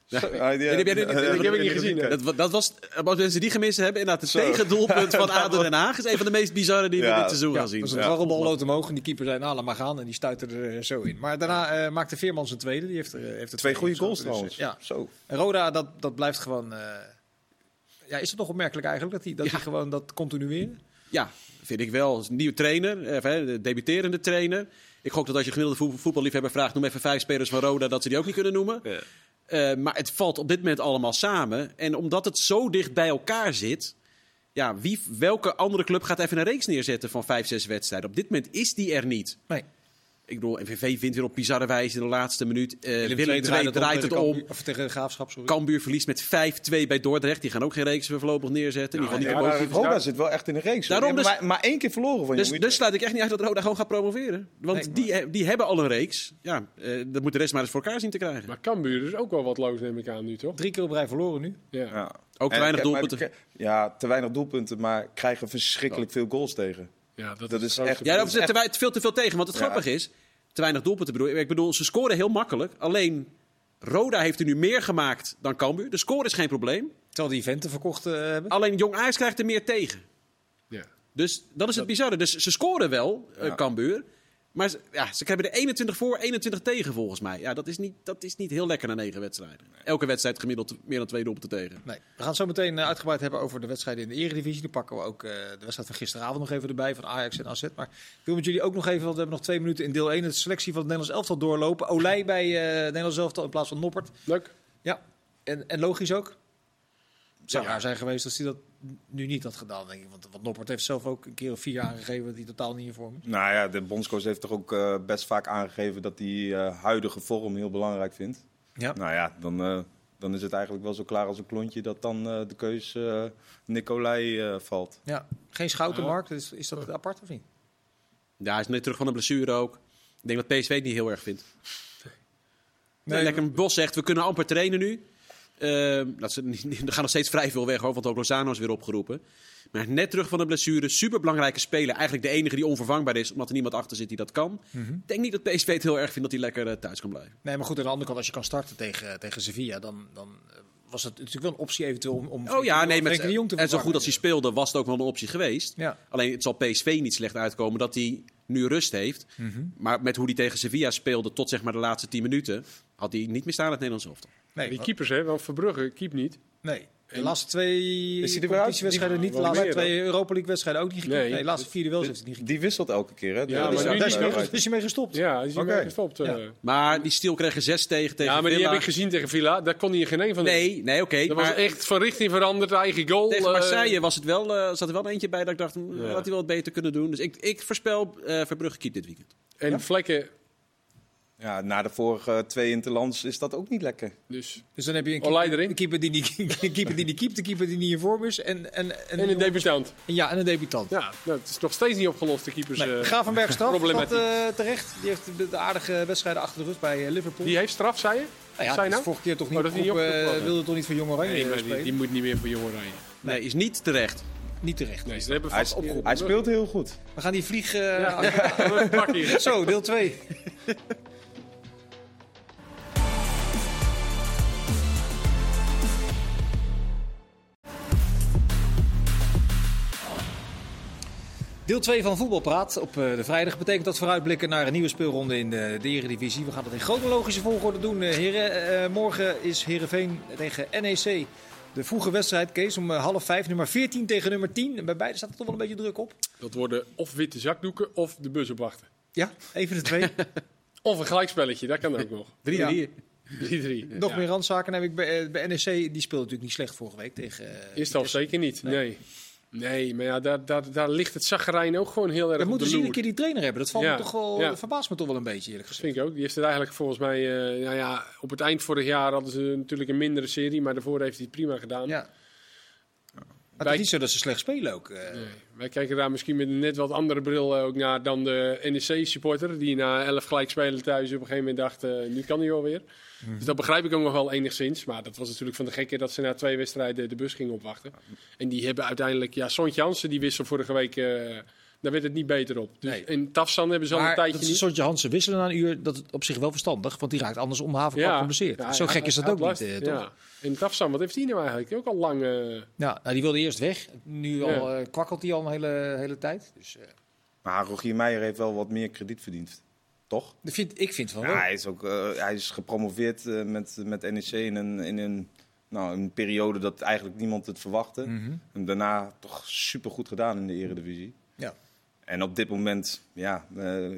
S3: Ja.
S5: Die-
S3: die heb die- die-
S5: ja,
S3: die
S4: ik niet
S5: die-
S4: gezien.
S3: Dat, dat was, als mensen die gemist hebben, inderdaad het
S5: Zo.
S3: tegendoelpunt van ADO Den Haag is een van de meest bizarre die we
S5: Ja.
S3: dit seizoen
S2: Ja,
S3: gaan zien.
S2: dat was een
S5: Ja.
S2: dwarrelbal lood omhoog en die keeper zei, nou, laat maar gaan. En die stuitte er eh, zo in. Maar daarna eh, maakte Veerman zijn tweede. Die heeft er, eh, heeft er
S5: Twee goede goals
S2: Dus,
S5: trouwens.
S2: eh, ja.
S5: Zo.
S2: En Roda, dat, dat blijft gewoon... eh, ja, is het toch opmerkelijk eigenlijk dat hij dat hij gewoon dat continueren?
S3: Ja, vind ik wel. Nieuwe trainer, eh, hè, de debuterende trainer. Ik gok dat als je gemiddelde voet- voetballiefhebber vraagt, noem even vijf spelers van Roda, dat ze die ook niet kunnen noemen. Eh, maar het valt op dit moment allemaal samen. En omdat het zo dicht bij elkaar zit, ja, wie, welke andere club gaat even een reeks neerzetten van vijf, zes wedstrijden? Op dit moment is die er niet.
S2: Nee.
S3: Ik bedoel, MVV wint weer op bizarre wijze in de laatste minuut. Eh Willem, draait het om.
S2: Of tegen de Graafschap, sorry.
S3: Cambuur verliest met 5-2 bij Dordrecht. Die gaan ook geen reeks voorlopig neerzetten. Die gaan niet
S5: Ja, Roda zit wel echt in de reeks.
S3: Daarom dus-
S5: maar, maar één keer verloren van
S3: Dus, dus sluit ik echt niet uit dat Roda gewoon gaat promoveren. Want
S2: Nee,
S3: die, die hebben al een reeks. Ja, eh, dat moet de rest maar eens voor elkaar zien te krijgen.
S4: Maar Cambuur is ook wel wat loos, neem ik aan nu, toch?
S2: Drie keer op rij verloren nu.
S4: Ja.
S5: Ja.
S3: Ook te
S5: En-
S3: weinig
S5: maar-
S3: doelpunten.
S5: Ja, te weinig doelpunten, maar krijgen verschrikkelijk veel goals tegen.
S4: Ja, dat,
S5: Dat
S4: is
S5: echt-
S3: Ja, dat is te, veel te veel tegen. Want het
S5: Ja.
S3: grappige is, te weinig doelpunten bedoel ik. Ik bedoel, ze scoren heel makkelijk. Alleen, Roda heeft er nu meer gemaakt dan Cambuur. De score is geen probleem.
S2: Terwijl die venten verkocht eh, hebben.
S3: Alleen Jong Ajax krijgt er meer tegen.
S4: Ja.
S3: Dus dat is het bizarre. Dus ze scoren wel, eh
S5: Ja.
S3: Cambuur. Maar ze, ja, ze hebben er 21 voor, 21 tegen volgens mij. Ja, dat is niet, dat is niet heel lekker na negen wedstrijden. Elke wedstrijd gemiddeld meer dan twee doelpunten tegen.
S2: Nee. We gaan het zo meteen eh, uitgebreid hebben over de wedstrijden in de Eredivisie. Dan pakken we ook eh, de wedstrijd van gisteravond nog even erbij van Ajax en AZ. Maar ik wil met jullie ook nog even, want we hebben nog twee minuten in deel 1, de selectie van het Nederlands elftal doorlopen. Olij bij eh, het Nederlands elftal in plaats van Noppert.
S4: Leuk.
S2: Ja, en, en logisch ook. Het zou raar zijn geweest als hij dat nu niet had gedaan, denk ik. Want, want Noppert heeft zelf ook een keer of vier aangegeven dat hij totaal niet in vorm is.
S5: Nou ja, de bondscoach heeft toch ook eh, best vaak aangegeven dat hij eh, huidige vorm heel belangrijk vindt.
S2: Ja.
S5: Nou ja, dan, eh, dan is het eigenlijk wel zo klaar als een klontje dat dan eh, de keus Nicolai eh, valt.
S2: ja. Geen schoutenmarkt, is, is dat apart of niet?
S3: Ja, hij is net terug van een blessure ook. Ik denk dat PSV het niet heel erg vindt.
S2: Nee,
S3: lekker een Bos zegt, we kunnen amper trainen nu. Ehm, dat ze, er gaan nog steeds vrij veel weg, hoor, want ook Lozano is weer opgeroepen. Maar net terug van de blessure, superbelangrijke speler. Eigenlijk de enige die onvervangbaar is, omdat er niemand achter zit die dat kan. Ik denk niet dat PSV het heel erg vindt dat hij lekker eh, thuis kan blijven.
S2: Nee, maar goed, aan de andere kant, als je kan starten tegen, tegen Sevilla, dan, dan eh, was het natuurlijk wel een optie eventueel om, om
S3: Oh ja, nee, met,
S2: Frenkie de Jong te
S3: en zo goed als hij speelde, was het ook wel een optie geweest.
S2: Ja.
S3: Alleen het zal PSV niet slecht uitkomen dat hij nu rust heeft. Maar met hoe hij tegen Sevilla speelde tot zeg maar de laatste 10 minuten, had hij niet meer staan in het Nederlands elftal.
S2: Nee,
S4: Die keepers, hè? Want Verbrugge keept niet.
S2: nee. De laatste twee
S5: Is hij er weer uit?
S2: wedstrijden niet. De
S4: Wel
S2: laatste
S4: meer,
S2: twee Europa League wedstrijden ook niet gekiept. Nee,
S4: Nee.
S2: de laatste vierde wel heeft hij niet gekiept.
S5: Die wisselt elke keer, hè?
S4: Ja,
S2: Daar is,
S4: meer.
S2: mee, is hij mee gestopt.
S4: Ja, is mee gestopt. eh.
S3: Maar die Stiel kreeg er 6 tegen tegen
S4: Ja, maar die heb ik gezien tegen Villa. Daar kon hij in geen een van de...
S3: Nee, nee, oké.
S4: Dat
S3: maar
S4: was echt van richting veranderd, eigen goal.
S3: tegen
S4: eh,
S3: Marseille was het wel, eh, zat er wel eentje bij dat ik dacht,
S4: Ja.
S3: had hij wel wat beter kunnen doen. Dus ik, ik voorspel eh Verbrugge keept dit weekend.
S4: En vlekken.
S5: Ja, na de vorige twee interlands is dat ook niet lekker.
S4: Dus.
S2: Dus dan heb je een keeper,
S4: erin.
S2: een keeper die niet een keeper die niet keept, een keeper die niet in vorm is en, en,
S4: En een debutant.
S2: ja, en een debutant.
S4: Ja, nou, het is nog steeds niet opgelost, de keepers.
S2: Nee,
S4: eh,
S2: Gravenberg straf, dat
S4: problematiek.
S2: eh, terecht? Die heeft de, de aardige wedstrijden achter de rug bij eh, Liverpool.
S4: Die heeft straf, zei je?
S2: nou ja,
S4: zei nou?
S2: vorige keer toch niet,
S4: Oh, niet
S2: groep, eh,
S4: opgevallen.
S2: wilde toch niet voor Jong Oranje
S4: Nee, maar die, moet niet meer voor jongen rijden.
S3: Nee, is niet terecht.
S2: Niet terecht.
S4: Nee, ze hebben
S5: Hij,
S4: opgeroepen.
S5: hij speelt heel goed.
S2: We gaan die vlieg... eh,
S4: Ja, pak hier.
S2: Zo, deel 2. Deel 2 van Voetbalpraat op eh, de vrijdag betekent dat vooruitblikken naar een nieuwe speelronde in de, de Eredivisie. We gaan dat in chronologische volgorde doen. eh, heren, Eh, morgen is Heerenveen tegen NEC. De vroege wedstrijd, Kees, om half vijf. Nummer 14 tegen nummer 10. En bij beide staat er toch wel een beetje druk op.
S4: Dat worden of witte zakdoeken of de bus opwachten.
S2: Ja, even de twee.
S4: Of een gelijkspelletje, dat kan ook nog.
S3: 3-3.
S2: Ja.
S4: 3-3.
S2: Nog
S4: Ja.
S2: meer randzaken heb ik bij, bij NEC. Die speelde natuurlijk niet slecht vorige week tegen...
S4: Is dat zeker niet? Nee. Nee, maar ja, daar, daar, daar ligt het zaggerijn ook gewoon heel erg
S2: We
S4: op
S2: moeten zien een keer die trainer hebben. Dat valt
S4: Ja,
S2: me toch wel,
S4: ja.
S2: verbaast me toch wel een beetje, eerlijk
S4: Dat
S2: gezegd.
S4: vind ik ook. Die heeft het eigenlijk volgens mij... eh, nou ja, op het eind vorig jaar hadden ze natuurlijk een mindere serie. Maar daarvoor heeft hij het prima gedaan.
S2: Ja. Maar het is niet zo dat ze slecht spelen ook. eh.
S4: Nee, wij kijken daar misschien met een net wat andere bril eh, ook naar dan de NEC-supporter. Die na elf gelijkspelen thuis op een gegeven moment dacht, nu kan hij alweer.
S2: Mhm.
S4: Dus dat begrijp ik ook nog wel enigszins. Maar dat was natuurlijk van de gekke dat ze na twee wedstrijden de bus gingen opwachten. En die hebben uiteindelijk, ja, Sontje Jansen die wissel vorige week, eh, daar werd het niet beter op. Dus
S2: Nee.
S4: in Tafsan hebben ze al een tijdje
S2: dat
S4: niet.
S2: Hansen wisselen na een uur, dat is op zich wel verstandig. Want die raakt anders om de havenklap geblesseerd.
S4: Ja,
S2: Zo gek is dat ook niet, eh, toch?
S4: Ja. En Tafsan, wat heeft hij nou eigenlijk? Ook al lang... eh,
S2: Ja, nou, die wilde eerst weg. Nu
S4: Ja.
S2: al, eh, kwakkelt hij al een hele, hele tijd. Dus, eh,
S5: Maar Rogier Meijer heeft wel wat meer krediet verdiend. Toch?
S2: dat vind, ik vind van
S5: Ja,
S2: wel.
S5: hij is ook eh, hij is gepromoveerd eh, met, met NEC in een, in een, nou, een periode dat eigenlijk niemand het verwachtte.
S2: Mhm.
S5: En daarna toch super goed gedaan in de Eredivisie.
S2: Ja.
S5: En op dit moment, ja, eh,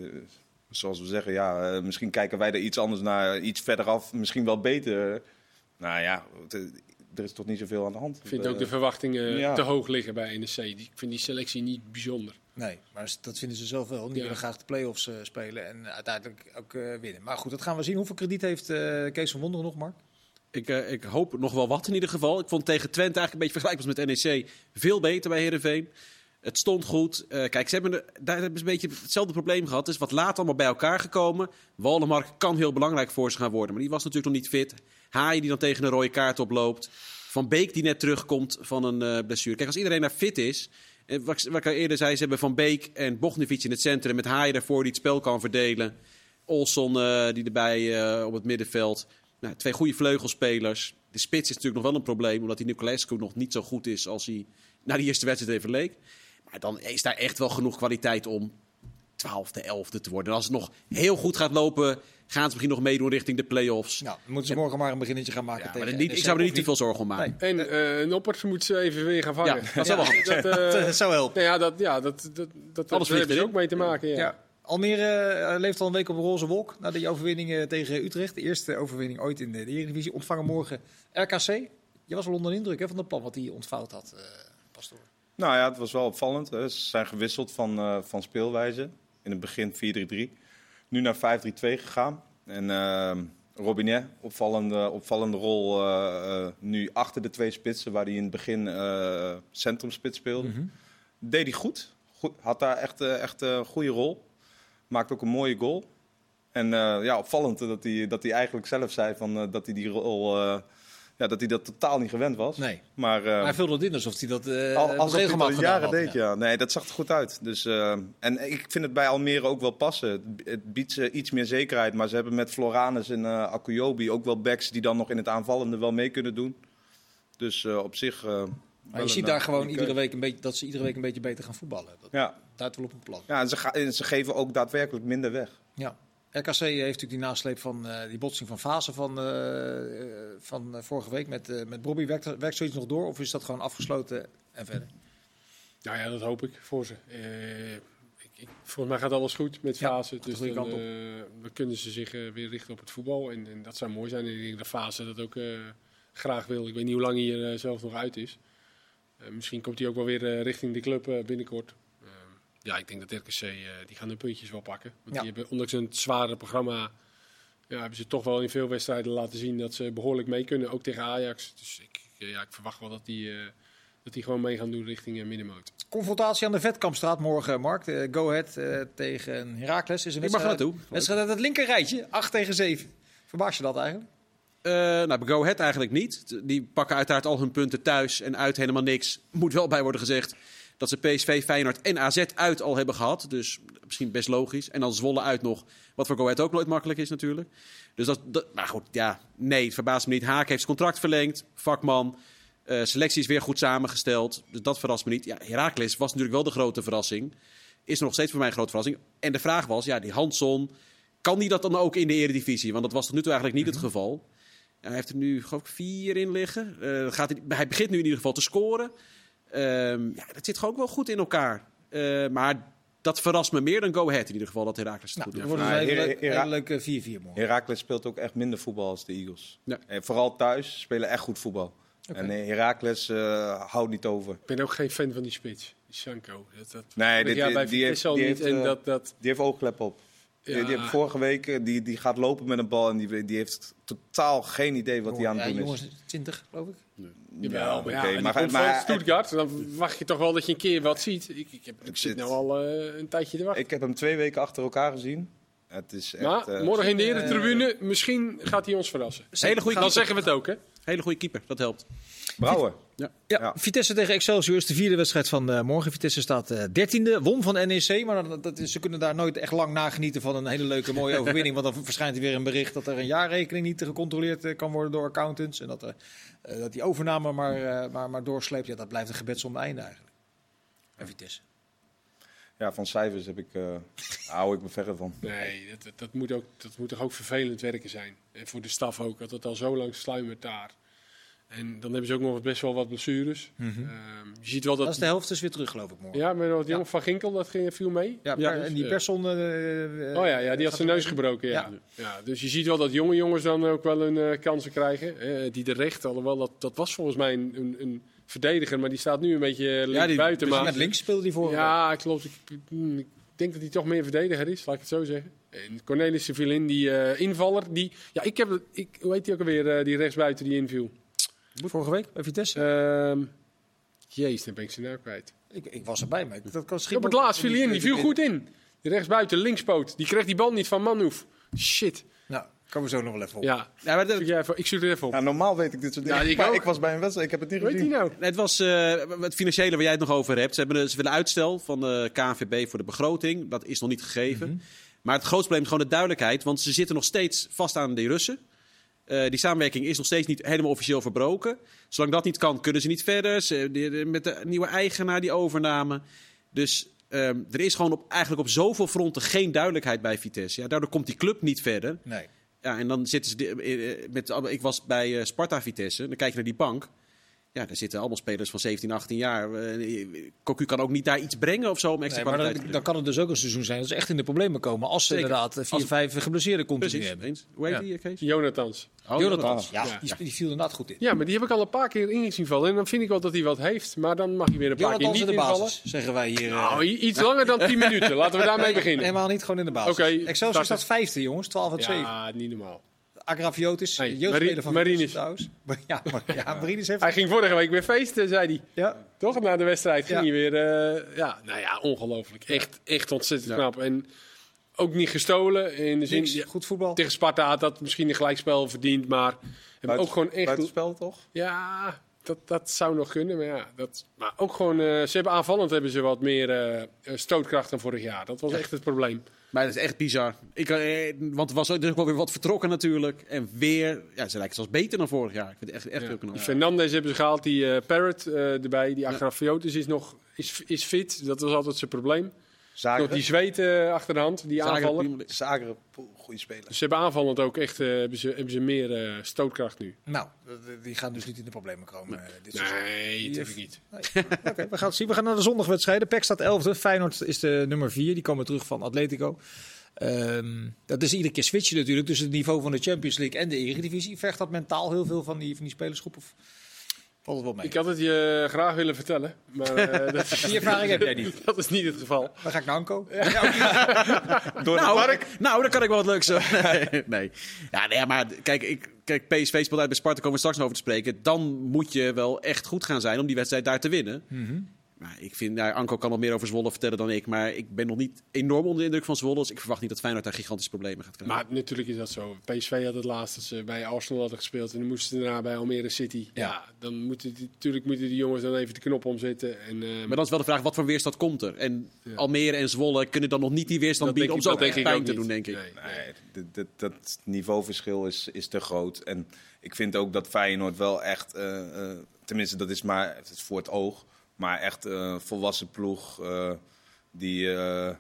S5: zoals we zeggen, ja, misschien kijken wij er iets anders naar, iets verderaf, misschien wel beter. Nou ja, het- er is toch niet zoveel aan de hand.
S4: Ik vind ook de verwachtingen
S5: ja.
S4: te hoog liggen bij NEC. Ik vind die selectie niet bijzonder.
S2: Nee, maar dat vinden ze zelf wel. Die
S4: Ja.
S2: willen graag de play-offs eh, spelen en uiteindelijk ook eh, winnen. Maar goed, dat gaan we zien. Hoeveel krediet heeft eh, Kees van Wonderen nog, Mark?
S3: Ik, eh, ik hoop nog wel wat in ieder geval. Ik vond tegen Twente eigenlijk een beetje vergelijkbaar met NEC veel beter bij Herenveen. Het stond goed. Eh, kijk, ze hebben, daar hebben ze een beetje hetzelfde probleem gehad. Het is wat laat allemaal bij elkaar gekomen. Waldemark kan heel belangrijk voor ze gaan worden. Maar die was natuurlijk nog niet fit. Haaien die dan tegen een rode kaart oploopt. Van Beek die net terugkomt van een eh, blessure. Kijk, als iedereen daar fit is. En wat, ik- al eerder zei, ze hebben Van Beek en Bognevic in het centrum. Met Haaien daarvoor die het spel kan verdelen. Olson eh, die erbij eh, op het middenveld. Nou, twee goede vleugelspelers. De spits is natuurlijk nog wel een probleem. Omdat die Nicolescu nog niet zo goed is als hij na die eerste wedstrijd even leek. Maar dan is daar echt wel genoeg kwaliteit om 12e, 11e te worden. En als het nog heel goed gaat lopen, gaan ze misschien nog meedoen richting de play-offs.
S2: Nou, moeten ze morgen maar een beginnetje gaan maken
S3: Ja,
S2: tegen
S3: maar niet, ik zou er niet te veel zorgen om maken.
S2: Nee.
S4: En eh Noppert moet ze even weer gaan vangen.
S3: Ja, dat zou wel handig
S4: dat, eh,
S2: Dat zou helpen.
S4: nou ja, dat, ja, dat, dat, dat, dat
S3: Alles
S4: ze
S3: erin.
S4: ook mee te maken. Ja.
S2: Ja. Almere eh, leeft al een week op een roze wolk na die overwinning tegen Utrecht. De eerste overwinning ooit in de, de Eredivisie. Ontvangen morgen RKC. Je was wel onder de indruk hè, van het plan wat hij ontvouwd had, eh Pastoor.
S5: Nou ja, het was wel opvallend. Hè. Ze zijn gewisseld van, eh, van speelwijze. In het begin 4-3-3. Nu naar 5-3-2 gegaan. En eh, Robinet, opvallende, opvallende rol eh, eh, nu achter de twee spitsen, waar hij in het begin centrumspits speelde. Deed hij goed. goed. Had daar echt, echt een goede rol. Maakte ook een mooie goal. En ja, opvallend dat hij, dat hij eigenlijk zelf zei van, dat hij die rol... ja, dat hij dat totaal niet gewend was.
S2: Nee.
S5: Maar, eh,
S2: Maar hij vulde het in alsof hij dat eh
S5: al, alsof hij dat jaren
S2: had,
S5: deed, ja. Nee, dat zag er goed uit. Dus, eh, en ik vind het bij Almere ook wel passen. Het, het biedt ze iets meer zekerheid. Maar ze hebben met Floranus en eh Akuyobi ook wel backs die dan nog in het aanvallende wel mee kunnen doen. Dus eh, op zich...
S2: Maar je ziet
S5: een,
S2: daar gewoon iedere week een beetje, dat ze iedere week een beetje beter gaan voetballen. Dat
S5: Ja,
S2: duidt wel op een plan.
S5: ja en, ze en ze geven ook daadwerkelijk minder weg.
S2: Ja. RKC heeft natuurlijk die nasleep van eh, die botsing van fase van, eh, van eh, vorige week met, eh met Bobby. Werkt, er- werkt zoiets nog door of is dat gewoon afgesloten en verder?
S4: Nou ja, dat hoop ik voor ze. Ik, ik, volgens mij gaat alles goed met Fase. dus dan, kunnen ze zich weer richten op het voetbal. En, en dat zou mooi zijn. En ik denk dat Fase dat ook graag wil. Ik weet niet hoe lang hij er zelf nog uit is. Misschien komt hij ook wel weer richting de club binnenkort. Ja, ik denk dat RKC, eh, die gaan hun puntjes wel pakken. Want
S2: Ja.
S4: die hebben, ondanks een zware programma, ja, hebben ze toch wel in veel wedstrijden laten zien dat ze behoorlijk mee kunnen. Ook tegen Ajax. Dus ik, eh, ja, ik verwacht wel dat die, eh, dat die gewoon mee gaan doen richting uh, middenmoot.
S2: Confrontatie aan de Vetkampstraat morgen, Mark. Eh, Go Ahead eh, tegen Heracles is een
S3: Ik mag er
S2: wedstrijd.
S3: naartoe.
S2: Wedstrijd uit het linker rijtje, 8 tegen 7. Verbaas je dat eigenlijk?
S3: Eh, nou, bij Go Ahead eigenlijk niet. Die pakken uiteraard al hun punten thuis en uit helemaal niks. Moet wel bij worden gezegd dat ze PSV, Feyenoord en AZ uit al hebben gehad. Dus misschien best logisch. En dan Zwolle uit nog. Wat voor Go Ahead ook nooit makkelijk is natuurlijk. Dus dat, dat maar goed, ja, nee, het verbaast me niet. Haak heeft zijn contract verlengd. Vakman. Eh, selectie is weer goed samengesteld. Dus dat verrast me niet. Ja, Heracles was natuurlijk wel de grote verrassing. Is nog steeds voor mij een grote verrassing. En de vraag was, ja, die Hansson... Kan die dat dan ook in de eredivisie? Want dat was tot nu toe eigenlijk niet het geval. En hij heeft er nu geloof ik vier in liggen. Eh, gaat hij, hij begint nu in ieder geval te scoren. Ehm, ja, dat zit gewoon ook wel goed in elkaar. Eh, maar dat verrast me meer dan Go Ahead in ieder geval, dat Heracles het
S2: Nou,
S3: goed doet.
S2: wordt
S5: Hera-
S2: hele leuke 4-4 morgen.
S5: Heracles speelt ook echt minder voetbal als de Eagles.
S3: Ja.
S5: En vooral thuis spelen echt goed voetbal. En eh, Heracles eh, houdt niet over.
S4: Ik ben ook geen fan van die spits, Sanko. Dat, dat,
S5: Nee,
S4: dit,
S5: dit-
S4: ja, bij
S5: die heeft- die
S4: niet.
S5: heeft,
S4: en
S5: eh,
S4: dat, dat,
S5: Die heeft oogklep op. Die,
S4: Ja.
S5: die heeft vorige week, eh, die, die gaat lopen met een bal en die, die heeft totaal geen idee wat hij aan het
S2: ja,
S5: doen is.
S2: jongens, 20 geloof ik.
S4: Jawel,
S5: oké,
S4: maar, ja,
S5: maar- maar-
S4: Stuttgart. Dan verwacht je toch wel dat je een keer wat ziet. Ik, ik, heb, ik zit nou al eh, een tijdje te wachten.
S5: Ik heb hem twee weken achter elkaar gezien. Het is echt...
S4: maar
S5: eh,
S4: morgen in de Eretribune, misschien gaat hij ons verrassen.
S3: Hele goede
S4: Dan zeggen we het ook, hè?
S3: Hele goede keeper, dat helpt.
S5: Brouwer.
S2: Ja,
S5: Ja.
S2: Vitesse tegen Excelsior is de vierde wedstrijd van eh, morgen. Vitesse staat eh, dertiende, won van NEC. Maar dat, dat is, ze kunnen daar nooit echt lang nagenieten van een hele leuke mooie overwinning. Want dan verschijnt er weer een bericht dat er een jaarrekening niet gecontroleerd eh, kan worden door accountants. En dat, dat die overname maar, eh, maar, maar doorsleept. Ja, dat blijft een gebed zonder einde eigenlijk. En Vitesse.
S5: Ja, van cijfers heb ik, eh hou ik me verre van.
S4: Nee, dat, dat, dat moet ook, dat moet toch ook vervelend werken zijn. En voor de staf ook, dat het al zo lang sluimert daar. En dan hebben ze ook nog best wel wat blessures. Ehm, je ziet wel
S2: Dat
S4: dat...
S2: is de helft is weer terug geloof ik morgen.
S4: Ja, met wat jongen van Ginkel, dat ging, viel mee.
S2: Ja,
S3: dus,
S2: en die
S4: eh,
S2: persoon... eh, eh,
S4: Oh ja, ja die had zijn neus gebroken. Ja.
S2: Ja.
S4: Ja. dus je ziet wel dat jonge jongens dan ook wel hun eh, kansen krijgen. Eh, die de recht, alhoewel dat, dat was volgens mij een, een, een verdediger, maar die staat nu een beetje links
S3: die-
S4: buiten.
S2: Dus
S4: Maar,
S2: met links speelde die voor.
S4: ja, klopt. Ik, ik denk dat hij toch meer verdediger is, laat ik het zo zeggen. En Cornelis viel in, die eh, invaller. Die, ja, ik heb, ik, hoe heet die ook alweer, eh, die rechtsbuiten die inviel?
S2: Vorige week bij Vitesse.
S4: Ehm jeez, dan ben ik zijn naam kwijt.
S2: ik, ik was erbij, maar ik- dat kan
S4: Op het laatst viel hij in, die viel goed in. Die rechtsbuiten, linkspoot. Die kreeg die bal niet van Manhoef. Shit.
S2: Nou, komen we zo nog wel even op.
S4: Ja,
S3: Ja, maar dat-
S4: even, ik zoek er even op.
S5: Ja, normaal weet ik dit soort dingen.
S4: Ja, ik
S5: maar ik was bij een wedstrijd, ik heb het niet
S4: heet
S5: gezien.
S4: nou?
S3: Het was eh, het financiële waar jij het nog over hebt. Ze, hebben, ze willen uitstel van de KNVB voor de begroting. Dat is nog niet gegeven. Maar het grootste probleem is gewoon de duidelijkheid. Want ze zitten nog steeds vast aan de Russen. Eh, die samenwerking is nog steeds niet helemaal officieel verbroken. Zolang dat niet kan, kunnen ze niet verder. Ze, de- de- met de nieuwe eigenaar, die overname. Dus ehm, er is gewoon op, eigenlijk op zoveel fronten geen duidelijkheid bij Vitesse. Ja, daardoor komt die club niet verder.
S2: Nee.
S3: Ja, en dan zitten ze. de- eh, Met, ik was bij eh, Sparta Vitesse. Dan kijk je naar die bank. Ja, daar zitten allemaal spelers van 17, 18 jaar. Eh, Cocu kan ook niet daar iets brengen of zo om extra
S2: Nee, maar dan,
S3: te
S2: dan kan het dus ook een seizoen zijn dat ze echt in de problemen komen. Als ze
S3: Zeker.
S2: inderdaad eh, vier,
S3: Als-
S2: vijf geblesseerden continu
S3: Precies,
S2: hebben.
S3: Hoe heet
S2: Ja.
S3: die, eh, Kees?
S4: Jonathans.
S3: Oh,
S2: Jonathans, ja,
S4: Ja.
S2: Die, die viel inderdaad goed in.
S4: Ja, maar die heb ik al een paar keer in zien vallen. En dan vind ik wel dat hij wat heeft. Maar dan mag hij weer een paar
S2: Jonathans
S4: keer
S2: in
S4: niet
S2: de
S4: invallen.
S2: basis, zeggen wij hier. eh.
S4: Nou, iets langer dan 10 minuten. Laten we daarmee beginnen.
S2: Helemaal niet, gewoon in de basis.
S4: Oké,
S2: Excelsior
S4: dat
S2: staat vijfde, jongens. 12 uit 7.
S4: Ja, niet normaal.
S2: Agraviotis,
S4: Nee,
S2: jeugdspeler van
S4: Marinus.
S2: Trouwens. Ja, maar, ja, Marinus heeft...
S4: Hij ging vorige week weer feesten, zei hij.
S2: Ja,
S4: Toch? Na de wedstrijd ging
S2: Ja.
S4: hij weer... eh, ja, nou ja, ongelooflijk. Echt, echt ontzettend knap. En ook niet gestolen. In de zin,
S2: niks,
S4: ja,
S2: goed voetbal.
S4: tegen Sparta had dat misschien een gelijkspel verdiend. Maar ook gewoon echt...
S5: Buitenspel toch?
S4: Ja, dat, dat zou nog kunnen. Maar, ja, dat, maar ook gewoon... eh, ze hebben aanvallend hebben ze wat meer eh, stootkracht dan vorig jaar. Dat was echt het probleem.
S3: Maar dat is echt bizar. Ik, eh, want er was ook, er is ook wel weer wat vertrokken natuurlijk. En weer, ja, ze lijken zelfs beter dan vorig jaar. Ik vind het echt, echt heel knap.
S4: Fernandes hebben ze gehaald, die eh, Parrot eh, erbij. Die Agrafiotis is nog is, is fit. Dat was altijd zijn probleem.
S5: Zagreb.
S4: die zweet eh, achter de hand, die
S3: prima.
S5: Zagreb, goede speler.
S4: Dus ze hebben aanvallend ook echt eh, hebben ze, hebben ze meer eh, stootkracht nu.
S2: Nou, dat- die gaan dus niet in de problemen komen. dit.
S4: Nee, natuurlijk
S2: heeft-
S4: niet.
S2: Nee. Oké, we gaan het zien. We gaan naar de zondagwedstrijden. PEC staat 11e. Feyenoord is de nummer 4. Die komen terug van Atletico. Ehm, dat is iedere keer switchen natuurlijk tussen het niveau van de Champions League en de Eredivisie. Vergt dat mentaal heel veel van die, van die spelersgroep? Of valt het wel mee?
S4: Ik had het je graag willen vertellen, maar eh, dat,
S2: Die ervaring heb jij niet.
S4: dat is niet het geval.
S2: Dan ga ik naar Anko.
S5: Door
S3: Nou,
S5: het park.
S3: nou, dan kan ik wel wat leuks. nee, nee. Ja, nee, maar kijk, ik, kijk, PSV speelt uit bij Sparta, komen we straks nog over te spreken. Dan moet je wel echt goed gaan zijn om die wedstrijd daar te winnen. Maar ik vind, nou, Anko kan nog meer over Zwolle vertellen dan ik. Maar ik ben nog niet enorm onder de indruk van Zwolle. Dus ik verwacht niet dat Feyenoord daar gigantische problemen gaat krijgen.
S4: Maar natuurlijk is dat zo. PSV had het laatst dat ze bij Arsenal hadden gespeeld en dan moesten ze daarna bij Almere City. Ja, dan moeten die, natuurlijk moeten die jongens dan even de knop omzetten. En, eh,
S3: Maar dan is wel de vraag, wat voor weerstand komt er? En Almere en Zwolle kunnen dan nog niet die weerstand
S4: dat
S3: bieden om zo echt
S4: ik
S3: pijn te
S4: niet.
S3: doen, denk ik.
S4: Nee, nee.
S5: Dat, dat, niveauverschil is, is te groot. En ik vind ook dat Feyenoord wel echt, eh, eh, tenminste dat is maar het is voor het oog, maar echt een volwassen ploeg eh, die, eh,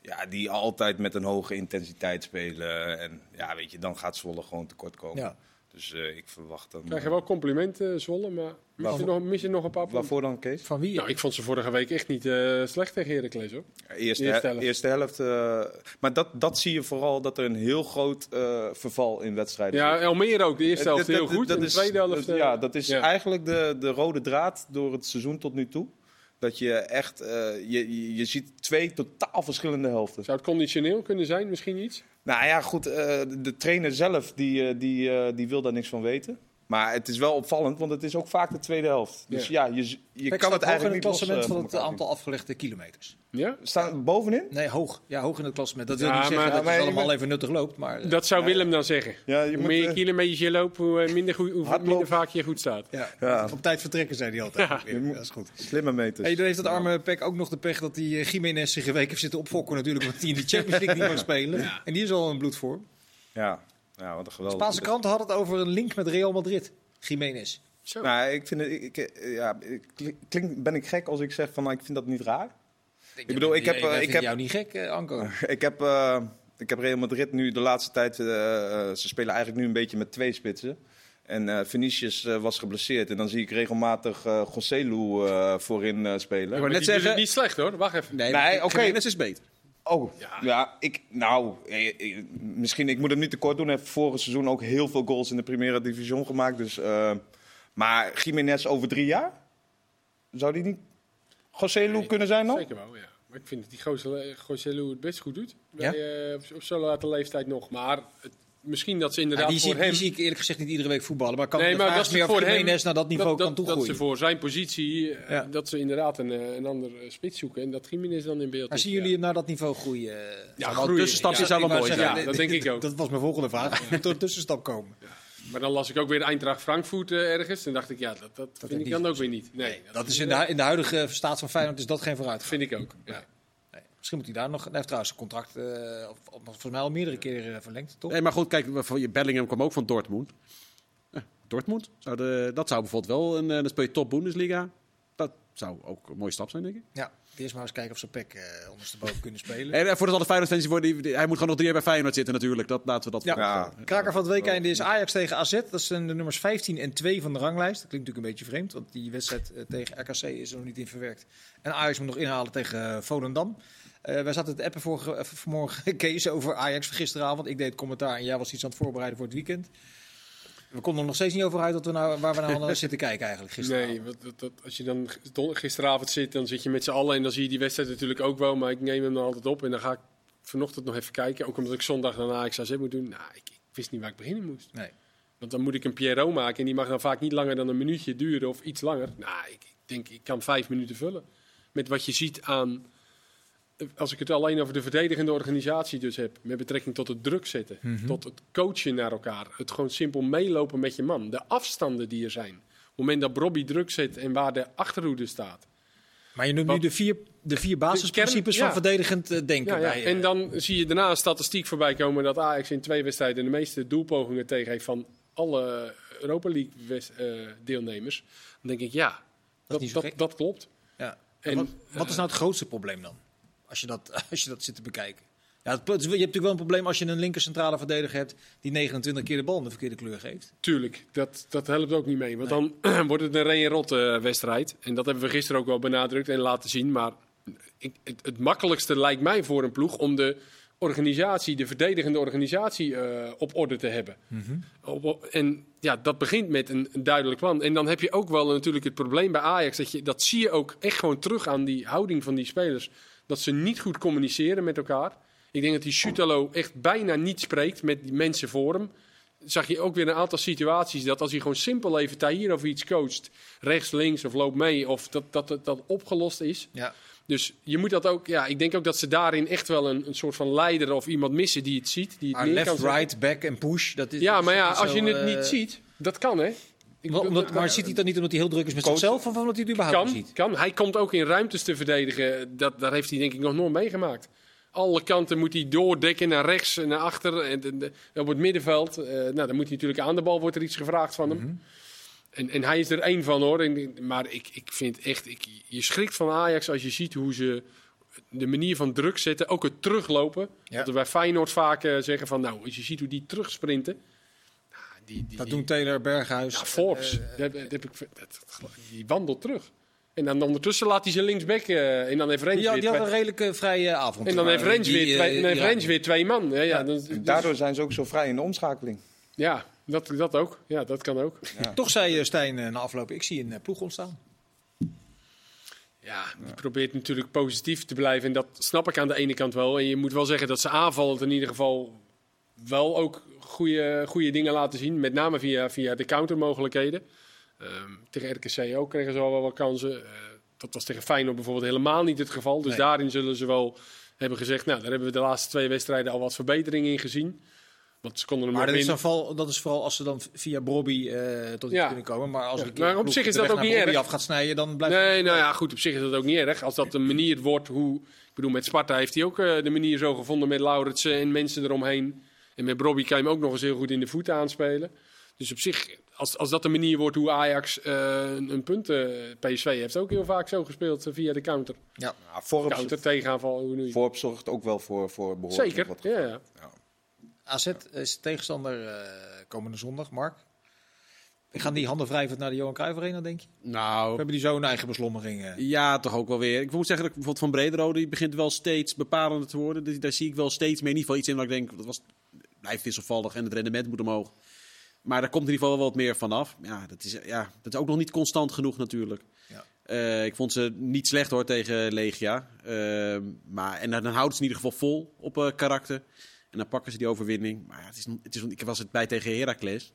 S5: ja, die altijd met een hoge intensiteit spelen. En ja, weet je, dan gaat Zwolle gewoon tekort komen. Dus eh, ik verwacht dan...
S4: Krijg je wel complimenten, Zwolle, maar mis je, nog, mis je nog een paar punten?
S5: Waarvoor dan, Kees?
S2: Van wie?
S4: Nou, ik vond ze vorige week echt niet eh, slecht tegen Heracles, hoor.
S5: Eerste,
S4: Eerste
S5: helft.
S4: helft.
S5: Eerste helft eh, maar dat, dat zie je vooral, dat er een heel groot eh, verval in wedstrijden
S4: Ja, Almere ook. De eerste helft heel goed.
S5: dat
S4: de tweede helft... eh,
S5: ja, dat is eigenlijk de, de rode draad door het seizoen tot nu toe. Dat je echt, eh, je, je ziet twee totaal verschillende helften.
S4: Zou het conditioneel kunnen zijn, misschien iets?
S5: Nou ja, goed, eh, de trainer zelf die, eh, die, eh, die wil daar niks van weten. Maar het is wel opvallend, want het is ook vaak de tweede helft. Dus ja, je, je kan het
S2: hoog in
S5: eigenlijk
S2: het
S5: niet los,
S2: klassement
S5: eh,
S2: van
S5: van
S2: het aantal afgelegde kilometers.
S4: Ja?
S5: Staan bovenin?
S2: Nee, hoog. Ja, hoog in het klassement. Dat wil niet zeggen dat
S5: maar
S2: je allemaal
S5: moet-
S2: even nuttig loopt. Maar, eh,
S4: Dat zou Willem dan zeggen.
S5: Ja, je
S4: hoe
S5: moet,
S4: meer
S5: eh,
S4: kilometers je loopt, hoe minder, goed, hoe minder vaak je goed staat.
S2: ja.
S5: Ja.
S2: Op tijd vertrekken, zei hij altijd.
S4: Ja.
S2: Ja, dat is goed.
S5: Slimme meters.
S2: Hey, dan heeft het arme Peck ook nog de pech dat die Jiménez zich een week heeft zitten opfokken natuurlijk. Omdat hij in de Champions League niet mag spelen. En die is al een bloedvorm.
S5: Ja, ja wat een geweldig.
S2: Spaanse kranten hadden het over een link met Real Madrid. Jiménez.
S4: Zo.
S5: Nou, ik vind het, ik, ja, klink, ben ik gek als ik zeg van, nou, ik vind dat niet raar?
S2: Ik
S5: bedoel, ik heb,
S2: Ik
S5: eh, ik heb-
S2: jou niet gek, eh, Anko.
S5: Ik heb, eh, ik heb Real Madrid nu de laatste tijd. ze spelen eigenlijk nu een beetje met twee spitsen. En eh Vinicius eh, was geblesseerd. En dan zie ik regelmatig eh Joselu eh, voorin eh, spelen.
S3: Ik net zeggen...
S4: niet slecht hoor, wacht even.
S3: Nee,
S5: oké.
S3: oké. is beter.
S5: Oh, ja. ik, nou, eh, eh, misschien, ik moet hem niet tekort doen. Hij heeft vorig seizoen ook heel veel goals in de Primera Division gemaakt. Dus, eh, maar Jiménez over drie jaar? Zou die niet José kunnen zijn dan?
S4: Zeker wel, ja. Maar ik vind dat die José het best goed doet.
S2: Ja?
S4: Bij, eh, op, op zo'n late leeftijd nog. Maar het, misschien dat ze
S2: Ja,
S4: inderdaad
S2: die, zie,
S4: voor
S2: die
S4: hem...
S2: zie ik eerlijk gezegd niet iedere week voetballen. Maar kan
S4: Nee, maar dat ze
S2: meer
S4: voor hem-
S2: naar dat niveau kan
S4: dat, dat
S2: toegroeien.
S4: ze voor zijn positie, eh,
S2: Ja.
S4: dat ze inderdaad een, eh, een ander eh, spits zoeken. En dat Jiménez dan in beeld
S2: Maar zien jullie hem naar dat niveau groeien?
S4: Ja,
S3: wel een
S4: groeien.
S3: tussenstapje zou wel mooi
S2: zeggen,
S4: zijn. Ja, dat denk ik ook.
S2: Dat was mijn volgende vraag. Moet er een tussenstap komen?
S4: Maar dan las ik ook weer Eintracht Frankfurt ergens. En dacht ik, ja, dat, dat, vind ik dan ook weer niet. Nee,
S2: Dat is in de, in de huidige staat van Feyenoord is dat geen vooruitgang.
S4: vind ik ook. Ja.
S2: Misschien moet hij daar nog... Hij heeft trouwens zijn contract of, volgens mij al meerdere keren eh, verlengd, toch?
S3: Nee, maar goed, kijk, Bellingham kwam ook van Dortmund. Eh, Dortmund, dat zou bijvoorbeeld wel, een, dan speel je top Bundesliga. Zou ook een mooie stap zijn, denk ik.
S2: Ja. Eerst maar eens kijken of ze pek eh ondersteboven kunnen spelen.
S3: En eh, voordat alle Feyenoord-fans worden, hij moet gewoon nog drie jaar bij Feyenoord zitten natuurlijk. Dat, laten we dat
S2: Ja.
S5: Ja.
S2: Kraker van het weekend is Ajax tegen AZ. Dat zijn de nummers 15 en 2 van de ranglijst. Dat klinkt natuurlijk een beetje vreemd, want die wedstrijd eh, tegen RKC is er nog niet in verwerkt. En Ajax moet nog inhalen tegen eh, Volendam. Eh wij zaten het appen vorige, eh, vanmorgen, Kees, over Ajax van gisteravond. Ik deed het commentaar en jij was iets aan het voorbereiden voor het weekend. We konden er nog steeds niet over uit wat we nou, waar we nou aan zitten kijken eigenlijk gisteravond.
S4: Nee, wat, dat, dat- als je dan gisteravond zit, dan zit je met z'n allen en dan zie je die wedstrijd natuurlijk ook wel. Maar ik neem hem dan altijd op en dan ga ik vanochtend nog even kijken. Ook omdat ik zondag dan Ajax AZ moet doen. Nou, ik, ik wist niet waar ik beginnen moest.
S2: Nee.
S4: Want dan moet ik een Pierrot maken en die mag dan vaak niet langer dan een minuutje duren of iets langer. Nou, ik, ik denk, ik kan vijf minuten vullen. Met wat je ziet aan, als ik het alleen over de verdedigende organisatie dus heb, met betrekking tot het druk zetten, tot het coachen naar elkaar, het gewoon simpel meelopen met je man, de afstanden die er zijn. Op het moment dat Bobby druk zet en waar de achterhoede staat.
S2: Maar je noemt nu de vier, de vier basisprincipes
S4: ja.
S2: van verdedigend eh, denken.
S4: Ja, ja.
S2: bij, eh,
S4: En dan zie je daarna een statistiek voorbij komen dat Ajax in twee wedstrijden de meeste doelpogingen tegen heeft van alle Europa League eh, deelnemers. Dan denk ik, ja, dat, dat, klopt.
S2: Ja. En
S4: En,
S2: wat, wat is nou het grootste probleem dan? Als je dat, als je dat zit te bekijken. Ja, het, je hebt natuurlijk wel een probleem als je een linker centrale verdediger hebt die 29 keer de bal in de verkeerde kleur geeft.
S4: Tuurlijk, dat, dat helpt ook niet mee. Want dan wordt het een Ren Rot eh, wedstrijd. En dat hebben we gisteren ook wel benadrukt en laten zien. Maar ik, het, het makkelijkste lijkt mij voor een ploeg om de organisatie, de verdedigende organisatie, eh, op orde te hebben. Op- op- en ja, dat begint met een, een duidelijk plan. En dan heb je ook wel natuurlijk het probleem bij Ajax. Dat, je, dat zie je ook echt gewoon terug aan die houding van die spelers. Dat ze niet goed communiceren met elkaar. Ik denk dat die Schutalo echt bijna niet spreekt met die mensen voor hem. Zag je ook weer een aantal situaties dat als hij gewoon simpel even Tahir over iets coacht, rechts, links of loopt mee, of dat dat, dat, dat opgelost is.
S2: Ja.
S4: Dus je moet dat ook, ja, ik denk ook dat ze daarin echt wel een, een soort van leider of iemand missen die het ziet. Die het
S2: left,
S4: kan
S2: right, back en push. Dat is,
S4: Ja, maar ja, als je het
S2: eh,
S4: niet ziet, dat kan hè.
S2: Wel, omdat, maar ziet hij dat niet omdat hij heel druk is met
S5: Coach-
S2: zichzelf of omdat hij het überhaupt
S4: kan,
S2: ziet?
S4: kan. Hij komt ook in ruimtes te verdedigen. Dat, daar heeft hij denk ik nog nooit meegemaakt. Alle kanten moet hij doordekken naar rechts en naar achter. En, en- en op het middenveld. eh, nou, dan moet hij natuurlijk aan de bal, wordt er iets gevraagd van hem.
S2: Mhm.
S4: En, en hij is er één van hoor. En, maar ik, ik vind echt, ik, je schrikt van Ajax als je ziet hoe ze de manier van druk zetten. Ook het teruglopen.
S2: Ja.
S4: Dat we bij Feyenoord vaak eh, zeggen van nou, als je ziet hoe die terugsprinten. Die, die,
S2: Dat
S4: die-
S2: doen Taylor, Berghuis.
S4: ja, Forbes. Dat- dat heb ik, dat- dat- die wandelt terug. En dan ondertussen laat hij zijn linksback. eh, en dan heeft Rens
S2: die, had-
S4: weer
S2: die had een redelijke vrije avond.
S4: en dan heeft Rens
S2: die,
S4: weer,
S2: eh,
S4: twee, dan heeft
S2: ja.
S4: Rens weer twee man. Ja, ja, dan, dus-
S5: Daardoor zijn ze ook zo vrij in de omschakeling.
S4: ja dat, dat ook. Ja, dat kan ook.
S2: Toch zei eh, Stijn eh, na afloop, ik zie een ploeg ontstaan.
S4: Ja, die probeert natuurlijk positief te blijven. En dat snap ik aan de ene kant wel. En je moet wel zeggen dat ze aanvallend in ieder geval wel ook goede, goede dingen laten zien. Met name via, via de countermogelijkheden. Ehm, tegen RKC ook kregen ze al wel wat kansen. Eh, dat was tegen Feyenoord bijvoorbeeld helemaal niet het geval. Dus
S2: Nee.
S4: daarin zullen ze wel hebben gezegd... nou, daar hebben we de laatste twee wedstrijden al wat verbetering in gezien. Want ze konden hem
S2: Maar dat is, dat is vooral als ze dan via Bobby eh, tot iets
S4: Ja.
S2: kunnen komen. Maar als
S4: Ja. Maar op zich is dat ook niet erg.
S2: af gaat snijden, dan blijft
S4: Nee, nou ja, goed, op zich is dat ook niet erg. Als dat de manier wordt hoe... Ik bedoel, met Sparta heeft hij ook eh, de manier zo gevonden met Lauritsen en mensen eromheen. En met Bobby kan je hem ook nog eens heel goed in de voeten aanspelen. Dus op zich, als, als dat de manier wordt hoe Ajax eh, een, een punt... eh, PSV heeft ook heel vaak zo gespeeld eh, via de counter.
S2: Ja.
S5: Ja, Forbes,
S4: Counter, tegenaanval, hoe
S5: Forbes zorgt ook wel voor, voor behoorlijk
S4: Zeker,
S5: wat
S4: ja, ja.
S2: AZ is tegenstander eh, komende zondag, Mark. Gaan die handen wrijvend naar de Johan Cruijff Arena, denk je? We
S3: Nou,
S2: hebben die zo een eigen beslommering. eh.
S3: ja, toch ook wel weer. Ik moet zeggen dat ik bijvoorbeeld van Brederode, die begint wel steeds bepalender te worden. Dus daar zie ik wel steeds meer in ieder geval iets in waar ik denk, dat was, blijft wisselvallig en het rendement moet omhoog. Maar daar komt in ieder geval wel wat meer vanaf. Ja, dat is, ja, dat is ook nog niet constant genoeg natuurlijk.
S2: Ja.
S3: Eh, ik vond ze niet slecht hoor tegen Legia. Eh, maar, en dan houden ze in ieder geval vol op eh, karakter. En dan pakken ze die overwinning. Maar ja, het is, het is, ik was het bij tegen Heracles.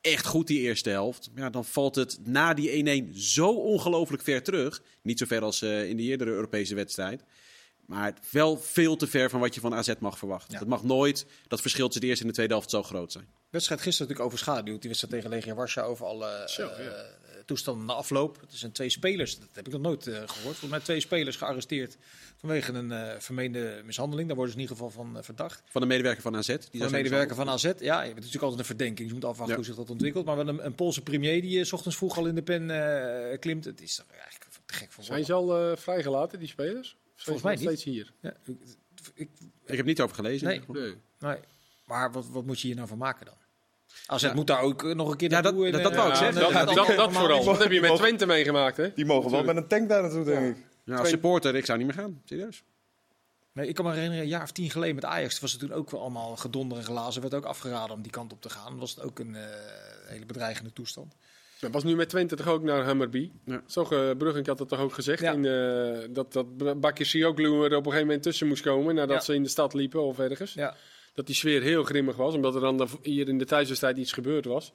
S3: Echt goed die eerste helft. Ja, dan valt het na die 1-1 zo ongelooflijk ver terug. Niet zo ver als eh, in de eerdere Europese wedstrijd. Maar wel veel te ver van wat je van AZ mag verwachten.
S2: Ja.
S3: Het mag nooit dat verschil tussen de eerste en de tweede helft zo groot zijn.
S2: De wedstrijd gisteren natuurlijk overschaduwd. Die wedstrijd tegen Legia Warschau over alle
S4: Zo,
S2: eh,
S4: ja.
S2: toestanden na afloop. Het zijn twee spelers, dat heb ik nog nooit eh, gehoord. Volgens mij twee spelers gearresteerd vanwege een eh, vermeende mishandeling. Daar worden ze in ieder geval van verdacht.
S3: Van de medewerker van AZ. Die
S2: Van een medewerker van AZ. Ja, je hebt natuurlijk altijd een verdenking. Dus je moet afwachten
S3: Ja.
S2: hoe zich dat ontwikkelt. Maar wel een, een Poolse premier die 's ochtends vroeg al in de pen klimt. Het is toch eigenlijk te gek voor
S4: Zijn ze al eh, vrijgelaten, die spelers?
S2: Volgens mij
S4: steeds hier.
S2: Ja, ik, ik,
S3: Ik heb niet over gelezen.
S2: Nee.
S4: Nee.
S2: nee. Maar wat, wat moet je hier nou van maken dan? AZ
S3: Ja.
S2: moet daar ook eh, nog een keer
S3: Ja,
S2: naartoe
S3: dat- dat-
S2: eh,
S3: dat wou ik
S2: aan,
S3: zeggen.
S2: eh,
S4: Dat, dat, vooral. Dat heb je met Twente meegemaakt, hè?
S5: Die mogen wel met een tank daar naartoe, denk ik.
S3: Ja, als supporter, ik zou niet meer gaan. Serieus.
S2: Nee, ik kan me herinneren, een jaar of tien geleden met Ajax was het toen ook wel allemaal gedonder en glazen. werd ook afgeraden om die kant op te gaan. Was het ook een eh, hele bedreigende toestand.
S4: Dat was nu met Twente toch ook naar Hammerby.
S3: Ja.
S4: Zo, uh, Bruggenk had dat toch ook gezegd.
S2: Ja.
S4: In, eh, dat dat Bakircioglu er op een gegeven moment tussen moest komen. Nadat
S2: Ja.
S4: ze in de stad liepen of ergens.
S2: Ja,
S4: Dat die sfeer heel grimmig was. Omdat er dan hier in de thuiswedstrijd iets gebeurd was.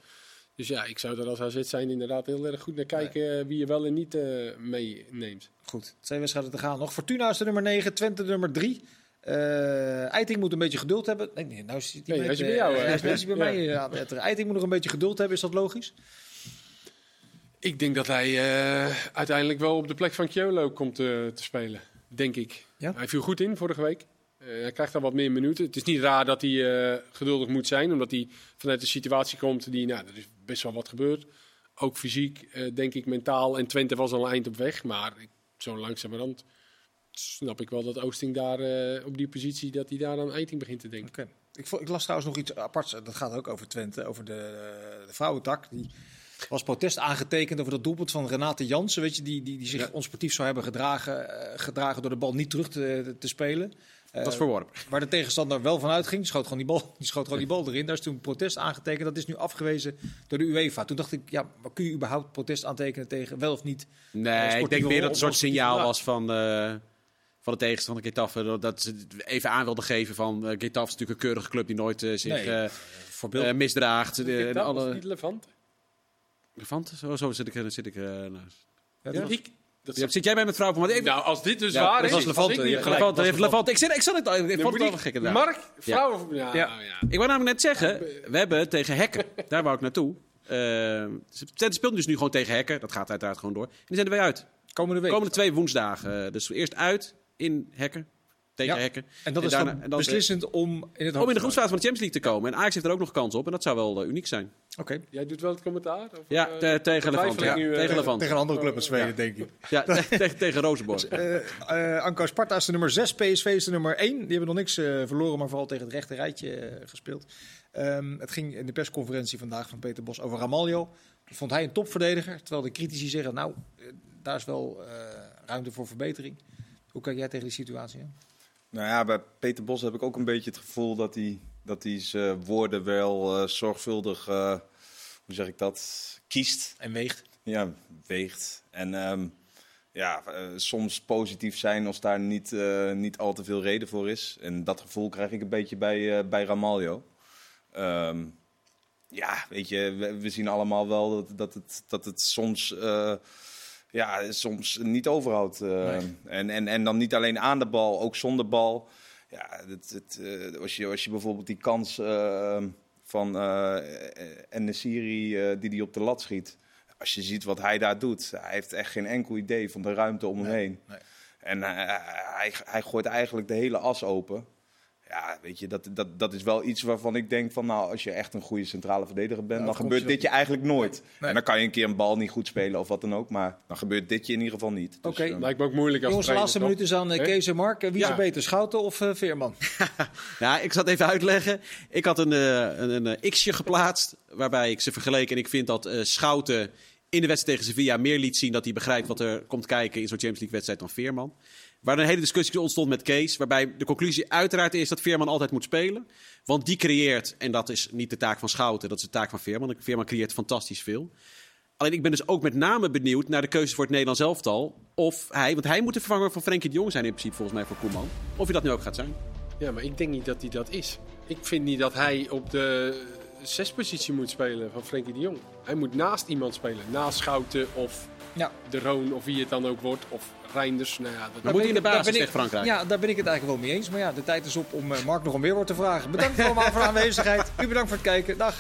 S4: Dus ja, ik zou er als AZ zijn inderdaad heel erg goed naar kijken. eh, Wie je wel en niet eh, meeneemt.
S2: goed. Twee wedstrijden te gaan nog. Fortuna is de nummer 9, Twente de nummer 3. Eh Eiting moet een beetje geduld hebben. Nee, nee nou is hij
S4: Nee, bij
S2: eh,
S4: jou?
S2: Hij is, bij mij eh. Eiting moet nog een beetje geduld hebben. Is dat logisch?
S4: Ik denk dat hij eh, uiteindelijk wel op de plek van Kjolo komt eh, te spelen. Denk ik.
S2: Ja?
S4: Hij viel goed in vorige week. Eh, hij krijgt dan wat meer minuten. Het is niet raar dat hij geduldig moet zijn. Omdat hij vanuit een situatie komt die... Nou, er is best wel wat gebeurd. Ook fysiek, denk ik, mentaal. En Twente was al een eind op weg. Maar zo langzamerhand snap ik wel dat Oosting daar op die positie... dat hij daar aan Eiting begint te denken.
S2: Ik, ik las trouwens nog iets aparts. Dat gaat ook over Twente. Over de, de vrouwentak. Die was protest aangetekend over dat doelpunt van Renate Jansen. Weet je, die, die, die zich
S3: Ja.
S2: onsportief zou hebben gedragen, eh, gedragen door de bal niet terug te, te spelen. Eh,
S3: Dat is verworpen.
S2: Waar de tegenstander wel van uitging, die schoot gewoon die bal, die schoot gewoon die bal erin. Daar is toen protest aangetekend. Dat is nu afgewezen door de UEFA. Toen dacht ik, ja, maar kun je überhaupt protest aantekenen tegen wel of niet?
S3: Nee,
S2: Eh,
S3: ik denk meer dat het een soort signaal was van, eh, van de tegenstander Getafe. dat- Dat ze het even aan wilden geven van uh, Getafe is natuurlijk een keurige club die nooit eh, zich
S2: Nee,
S3: eh,
S2: Voorbeeld.
S3: eh, misdraagt. Eh,
S4: dat was
S3: alle...
S4: niet Levante.
S3: Levante? Zo, zo zit ik. eh, Zit, ik eh, nou.
S2: Ja, dat
S4: Ik, dat
S3: Ja, zit jij bij met vrouw van? Ik,
S4: Nou, als dit dus
S3: Ja,
S4: waar
S2: dat
S4: is.
S2: Levante, was
S3: heeft Levante. Ik, zit, ik, zat het, ik vond het
S4: Dan
S3: wel
S4: moet
S3: gek
S4: ik-
S3: inderdaad.
S4: Mark, vrouwen... Ja,
S2: Ja.
S4: nou ja.
S3: Ik wou namelijk net zeggen, we hebben tegen Hekken, daar wou ik naartoe. Uh, speelt dus nu gewoon tegen Hekken. Dat gaat uiteraard gewoon door. En die zijn er weer uit.
S2: komende week.
S3: Komende twee woensdagen. Dus eerst uit in Hekken. Tegen
S2: Ja.
S3: Hekken.
S2: En dat is
S3: daarna-
S2: dan
S3: en dan-
S2: beslissend om in het
S3: Om in de groepsfase van de Champions League te komen. En Ajax heeft er ook nog kans op. En dat zou wel eh, uniek zijn.
S2: Oké.
S4: Jij doet wel het commentaar? Of,
S3: Ja,
S4: eh,
S3: te- tegen
S4: ik
S3: Ja,
S4: nu, eh,
S3: tegen Levante.
S2: Tegen een andere club met Zweden, denk ik.
S3: Ja, te- tegen, tegen Rozenborg.
S2: Eh eh, Anko Sparta is de nummer 6, PSV is de nummer 1. Die hebben nog niks eh, verloren, maar vooral tegen het rechte rijtje gespeeld. Ehm, het ging in de persconferentie vandaag van Peter Bos over Ramaljo. Dat vond hij een topverdediger, terwijl de critici zeggen, nou, daar is wel eh, ruimte voor verbetering. Hoe kijk jij tegen die situatie? aan?
S5: Nou ja, bij Peter Bos heb ik ook een beetje het gevoel dat hij, dat hij zijn woorden wel eh, zorgvuldig, eh, hoe zeg ik dat, kiest.
S2: En weegt.
S5: Ja, weegt. En ehm, ja, eh, soms positief zijn als daar niet, niet al te veel reden voor is. En dat gevoel krijg ik een beetje bij, bij Ramaljo. Ehm, ja, weet je, we, we zien allemaal wel dat, dat, het, dat het soms, ja, soms niet overhoudt. eh.
S2: Nee.
S5: en, en, en dan niet alleen aan de bal, ook zonder bal. Ja, het, het, eh, als, je, als je bijvoorbeeld die kans eh, van eh Enesiri eh die hij op de lat schiet. Als je ziet wat hij daar doet, hij heeft echt geen enkel idee van de ruimte om hem heen.
S2: nee.
S5: En hij, hij gooit eigenlijk de hele as open. Ja, weet je, dat, dat, dat is wel iets waarvan ik denk van, nou, als je echt een goede centrale verdediger bent,
S2: Ja,
S5: dan gebeurt
S2: je
S5: dit je eigenlijk nooit.
S2: Nee.
S5: En dan kan je een keer een bal niet goed spelen of wat dan ook, maar dan gebeurt dit je in ieder geval niet. Dus,
S2: Oké.
S5: eh,
S4: Lijkt me ook moeilijk als
S2: Jongens, de laatste minuut is aan eh? Kees en Mark. Eh, Wie is
S4: Ja.
S2: er beter, Schouten of eh, Veerman?
S3: Ja, ik zat even uitleggen. Ik had een, eh, een, een, x'je geplaatst waarbij ik ze vergeleken. En ik vind dat eh, Schouten in de wedstrijd tegen Sevilla meer liet zien dat hij begrijpt wat er komt kijken in zo'n Champions League wedstrijd dan Veerman. Waar een hele discussie ontstond met Kees. Waarbij de conclusie uiteraard is dat Veerman altijd moet spelen. Want die creëert, en dat is niet de taak van Schouten, dat is de taak van Veerman. Veerman creëert fantastisch veel. Alleen ik ben dus ook met name benieuwd naar de keuzes voor het Nederlands elftal. Of hij, want hij moet de vervanger van Frenkie de Jong zijn in principe volgens mij voor Koeman. Of hij dat nu ook gaat zijn.
S4: Ja, maar ik denk niet dat hij dat is. Ik vind niet dat hij op de zespositie moet spelen van Frenkie de Jong. Hij moet naast iemand spelen. Naast Schouten of
S2: Ja.
S4: de Roon of wie het dan ook wordt. Of Reinders. Nou ja, dat
S3: Dan moet hij in de basis tegen Frankrijk.
S2: Ja, daar ben ik het eigenlijk wel mee eens. Maar ja, de tijd is op om eh, Mark nog een weerwoord te vragen. Bedankt allemaal voor de aanwezigheid. U bedankt voor het kijken. Dag.